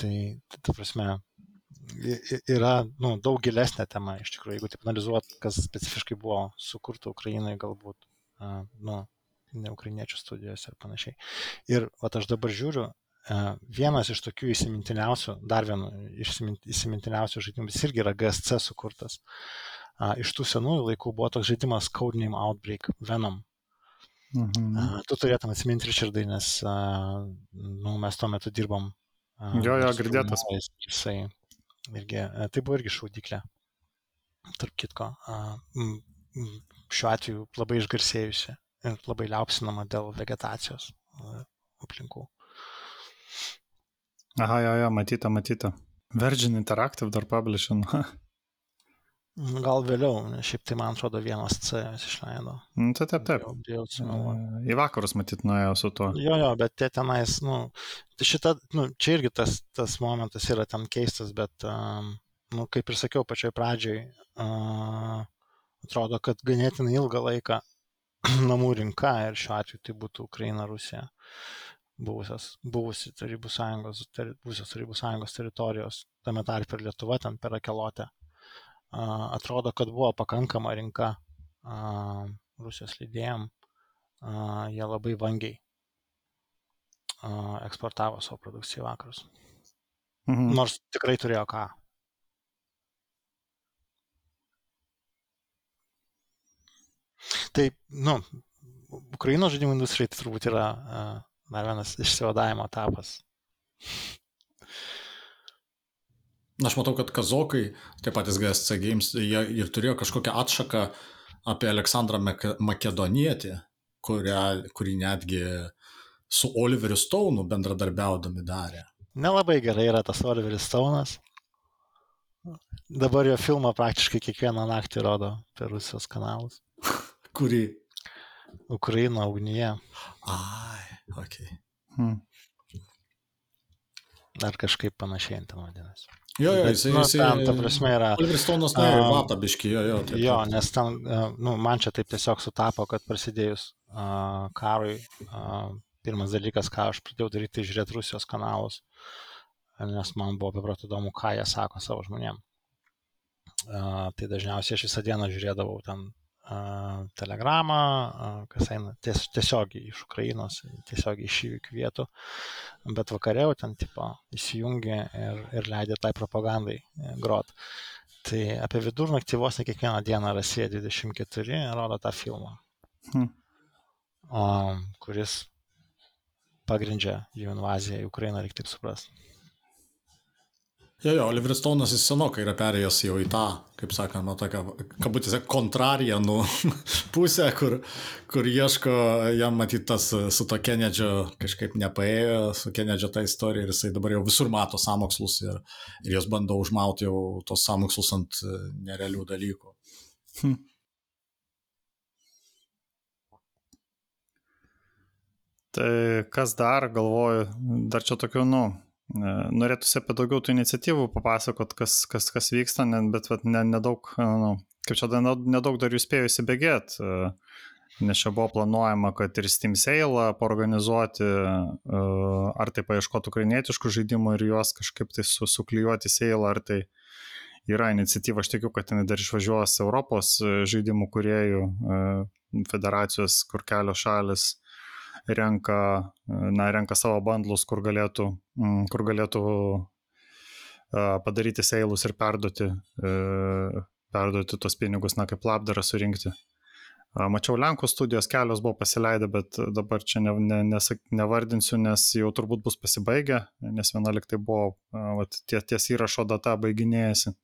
Tai, tai, ta prasme, yra nu, daug gilesnė tema iš tikrųjų, jeigu taip analizuot, kas specifiškai buvo sukurta Ukrainai, galbūt, nu, ne ukrainiečių studijose ir panašiai. Ir vat, aš dabar žiūriu, vienas iš tokių įsimintiniausių, dar vienu iš įsimintiniausių žaidimų, jis irgi yra GSC sukurtas. Iš tų senųjų laikų buvo toks žaidimas Codename Outbreak Venom. Mhm. Tu turėtum atsiminti, Richardai, nes nu, mes tuo metu dirbom. Jo, jo, girdėtas. Jisai irgi, tai buvo irgi šaudyklė. Tarp kitko, šiuo atveju labai išgarsėjusi ir labai liaupsinama dėl vegetacijos aplinkų. Aha, jo, jo, matyta, matyta. Virgin Interactive dar publishing. Gal vėliau, nes šiaip tai man atrodo vienas C išleido. Nu, tai taip, taip. Bijau sumeluoti. E, Į vakarus matyt nuėjo su tuo. Jo, jo, bet tie tenais, nu, tai šita, nu, čia irgi tas, tas momentas yra ten keistas, bet, um, nu, kaip ir sakiau pačioj pradžioj, uh, atrodo, kad ganėtinai ilgą laiką namų rinka ir šiuo atveju tai būtų Ukraina, Rusija, buvusios, buvusi Tarybų sąjungos, ter, buvusios Tarybų sąjungos teritorijos, tame tarp ir Lietuva ten per akelotę atrodo, kad buvo pakankama rinka Rusijos leidėjim, jie labai vangiai eksportavo savo produkciją į vakarus. Mhm. Nors tikrai turėjo ką. Tai, nu, Ukrainos žaidimų industrijai tai turbūt yra uh, dar vienas išsivadavimo etapas. Aš matau, kad kazokai, tie patys GSC Games, jie ir turėjo kažkokią atšaką apie Aleksandrą Makedonietį, kurią, kurį netgi su Oliveriu Stone'u bendradarbiaudami darė. Nelabai gerai yra tas Oliveris Stone'as. Dabar jo filmą praktiškai kiekvieną naktį rodo per Rusijos kanalus. Kurį? Ukraina ugnyje. Ai, ok. Hmm. Ar kažkaip panašiai ten vadinasi. Jo, jo, jisai, nu, jisai, ten, ta prasme, yra. Oliveris Stonas nuėjo uh, vatą biški, jo, jo. Taip, jo, nes ten, nu, man čia taip tiesiog sutapo, kad prasidėjus uh, karui, uh, pirmas dalykas, ką aš pradėjau daryti, tai žiūrėti Rusijos kanalus, nes man buvo beprot įdomu, ką jie sako savo žmonėm. Uh, tai dažniausiai aš visą dieną žiūrėdavau ten telegramą, kas eina ties, tiesiogiai iš Ukrainos, tiesiogiai iš įvykių vietų, bet vakare jau ten tipo įsijungė ir, ir leidė tai propagandai e, grot. Tai apie vidurnaktį vos ne kiekvieną dieną Rasija 24 rodo tą filmą, hmm. o, kuris pagrindžia jų invaziją į Ukrainą, reikia taip suprasti. Jo, jo, Oliveris Stonas jis senokai yra perėjęs jau į tą, kaip sakoma, tokią, kabutėse, kontrarijanų pusę, kur, kur ieško, jam matyt, tas su to Kenedžio kažkaip nepaėjo, su Kenedžio ta istorija ir jisai dabar jau visur mato samokslus ir, ir jos bando užmauti jau tos samokslus ant e, nerealių dalykų. Hm. Tai kas dar, galvoju, dar čia tokių, nu, Norėtųsi apie daugiau tų iniciatyvų papasakot, kas, kas, kas vyksta, bet vat, ne, nedaug, nu, kaip čia nedaug dar jūs spėjau įsibėgėti, nes čia buvo planuojama, kad ir Steam Sale organizuoti, ar tai paieškoti ukrainietiškų žaidimų ir juos kažkaip tai su, suklijuoti Sale, ar tai yra iniciatyva, aš tikiu, kad jinai dar išvažiuos Europos žaidimų kuriejų federacijos, kur kelios šalis renka, na, renka savo bandlus, kur galėtų, mm, kur galėtų padaryti seilus ir perduoti, e, perduoti tos pinigus, na, kaip labdarą surinkti. Mačiau Lenkų studijos kelios buvo pasileidę, bet dabar čia ne, ne, nesak, nevardinsiu, nes jau turbūt bus pasibaigę, nes 11 buvo, vat, ties, ties įrašo data baiginėjasi.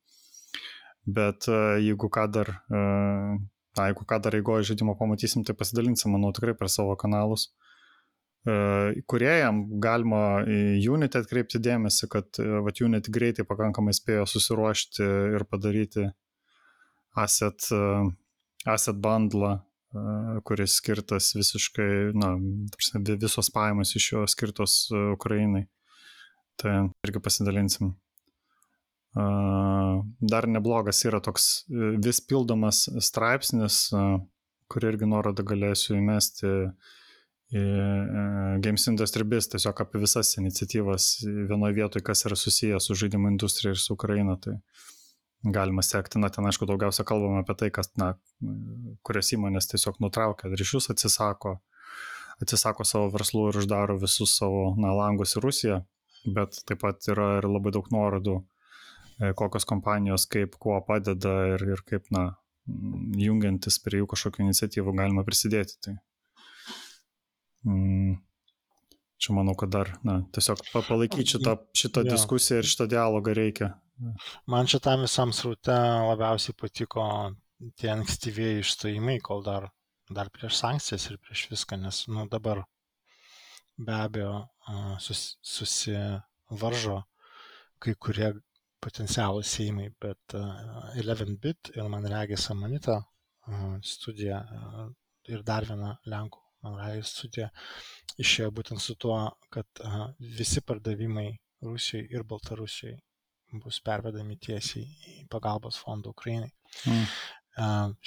Bet jeigu ką dar, na, jeigu ką dar eigoje žaidimo pamatysim, tai pasidalinsim, manau, tikrai per savo kanalus. E, kuriejam galima Unity atkreipti dėmesį, kad e, vat, Unity greitai pakankamai spėjo susiruošti ir padaryti asset, e, asset bundlą, kuris skirtas visiškai, na, visos pajamos iš jo skirtos Ukrainai. Tai irgi pasidalinsim. Dar neblogas yra toks vis pildomas straipsnis, kurį irgi nuorodą galėsiu įmesti Games Industry Biz tiesiog apie visas iniciatyvas vienoje vietoje, kas yra susijęs su žaidimų industrija ir su Ukraina. Tai galima sekti, na, ten aišku, daugiausia kalbama apie tai, kas, na, kurias įmonės tiesiog nutraukia ryšius, atsisako, atsisako savo verslų ir uždaro visus savo, na, langus į Rusiją, bet taip pat yra ir labai daug nuorodų, e, kokios kompanijos kaip kuo padeda ir, ir kaip, na, jungiantis prie jų kažkokių iniciatyvų galima prisidėti. Tai Mm. Čia manau, kad dar, na, tiesiog palaikyti šitą, šitą ja. diskusiją ir šitą dialogą reikia. Man šitam visam sraute labiausiai patiko tie ankstyvieji išstojimai, kol dar, dar prieš sankcijas ir prieš viską, nes, nu, dabar be abejo sus, susivaržo kai kurie potencialūs Seimai, bet 11bit ir man regis Amanita studija ir dar viena Lenkų, regis studija išėjo būtent su tuo, kad visi pardavimai Rusijai ir Baltarusijai bus pervedami tiesiai į pagalbos fondą Ukrainai. Mm.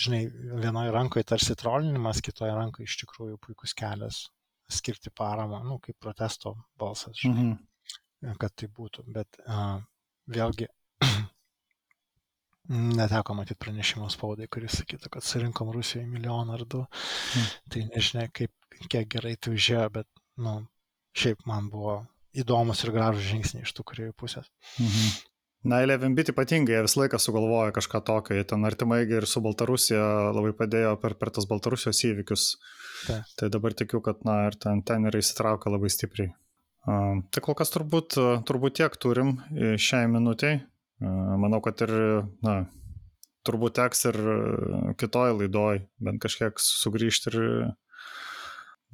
Žinai, vienoje rankoje tarsi trolinimas, kitoje rankoje iš tikrųjų puikus kelias skirti paramą, nu, kaip protesto balsas, žinai, mm -hmm. kad tai būtų. Bet uh, vėlgi neteko matyti pranešimo spaudai, kuris sakytų, kad surinkom Rusijoje milijoną ar du. Mm. Tai nežinia, kaip, kiek gerai tai užėjo, bet, nu, šiaip man buvo įdomus ir gražus žingsniai iš tų kuriejų pusės. Mhm. Na, Levimbit ypatingai, jie visą laiką sugalvoja kažką tokio, jie ten artimai ir su Baltarusija labai padėjo per, per tas Baltarusijos įvykius. Ta. Tai dabar tikiu, kad, na, ir ten, ten yra įsitraukę labai stipriai. Uh, tai kol kas turbūt, turbūt tiek turim šiai minutiai. Manau, kad ir, na, turbūt teks ir kitoj laidoj bent kažkiek sugrįžti ir,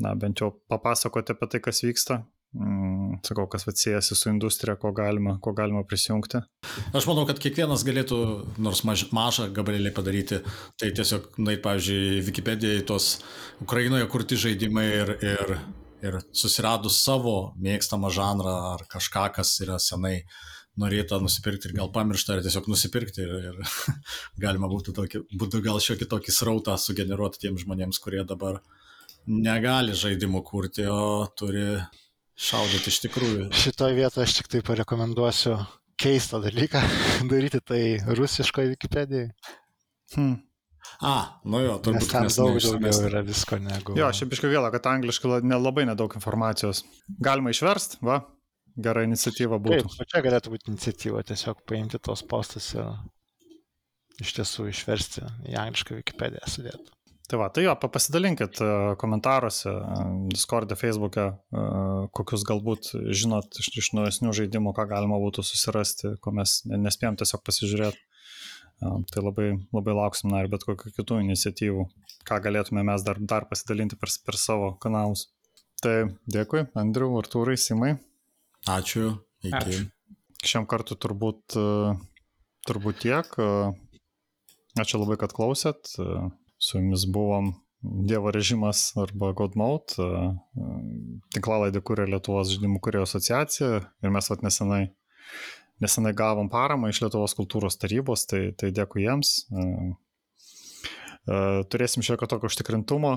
na, bent jau papasakoti apie tai, kas vyksta mm, sakau, kas atsijęsi su industrija, ko galima, ko galima prisijungti. Aš manau, kad kiekvienas galėtų nors maž, mažą gabalėlį padaryti. Tai tiesiog, na, pavyzdžiui, Wikipedijai tos Ukrainoje kurti žaidimai ir, ir, ir susiradus savo mėgstamą žanrą ar kažką, kas yra senai norėta nusipirkti ir gal pamiršta, ar tiesiog nusipirkti ir, ir galima būtų, tokį, būtų gal šiokį tokį srautą sugeneruoti tiems žmonėms, kurie dabar negali žaidimų kurti, o turi šaudyti iš tikrųjų. Šitoje vietoje aš tik tai parekomenduosiu keistą dalyką daryti tai rusiškoje Wikipedijoje. Hmm. A, nu jo, turbūt. Nes ten daug daugiau yra visko negu. Jo, šiaip iškai gaila, kad angliškai nelabai nedaug informacijos. Galima išverst, va, gera iniciatyva būtų. Taip, čia galėtų būti iniciatyva, tiesiog paimti tos postus ir iš tiesų išversti į anglišką Wikipediją sudėti. Tai va, tai jo, pasidalinkit e, komentaruose, e, Discord'e, Facebook'e, e, kokius galbūt žinot iš, iš naujesnių žaidimų, ką galima būtų susirasti, ko mes nespėjom tiesiog pasižiūrėti. Tai labai, labai lauksim, na ir bet kokių kitų iniciatyvų, ką galėtume mes dar, dar pasidalinti per, per savo kanalus. Tai dėkui, Andriu, Artūrai, Simai. Ačiū, iki. Ačiū. Šiam kartu turbūt, turbūt tiek. Ačiū labai, kad klausėt. Su jumis buvom Dievo režimas arba Godmode, tinklalaidė kuria Lietuvos žaidimų kurio asociacija ir mes vat nesenai, nesenai gavom paramą iš Lietuvos kultūros tarybos, tai, tai dėkui jiems. Turėsim šiokio tokio užtikrintumo,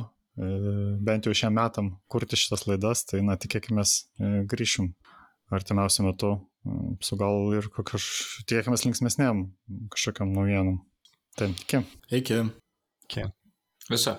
bent jau šiam metam kurti šitas laidas, tai na tikėkime grįšim artimiausiu metu su gal ir tiekime linksmėsnėm kažkokiam naujienom. Tai iki. Iki. Okay. Viso.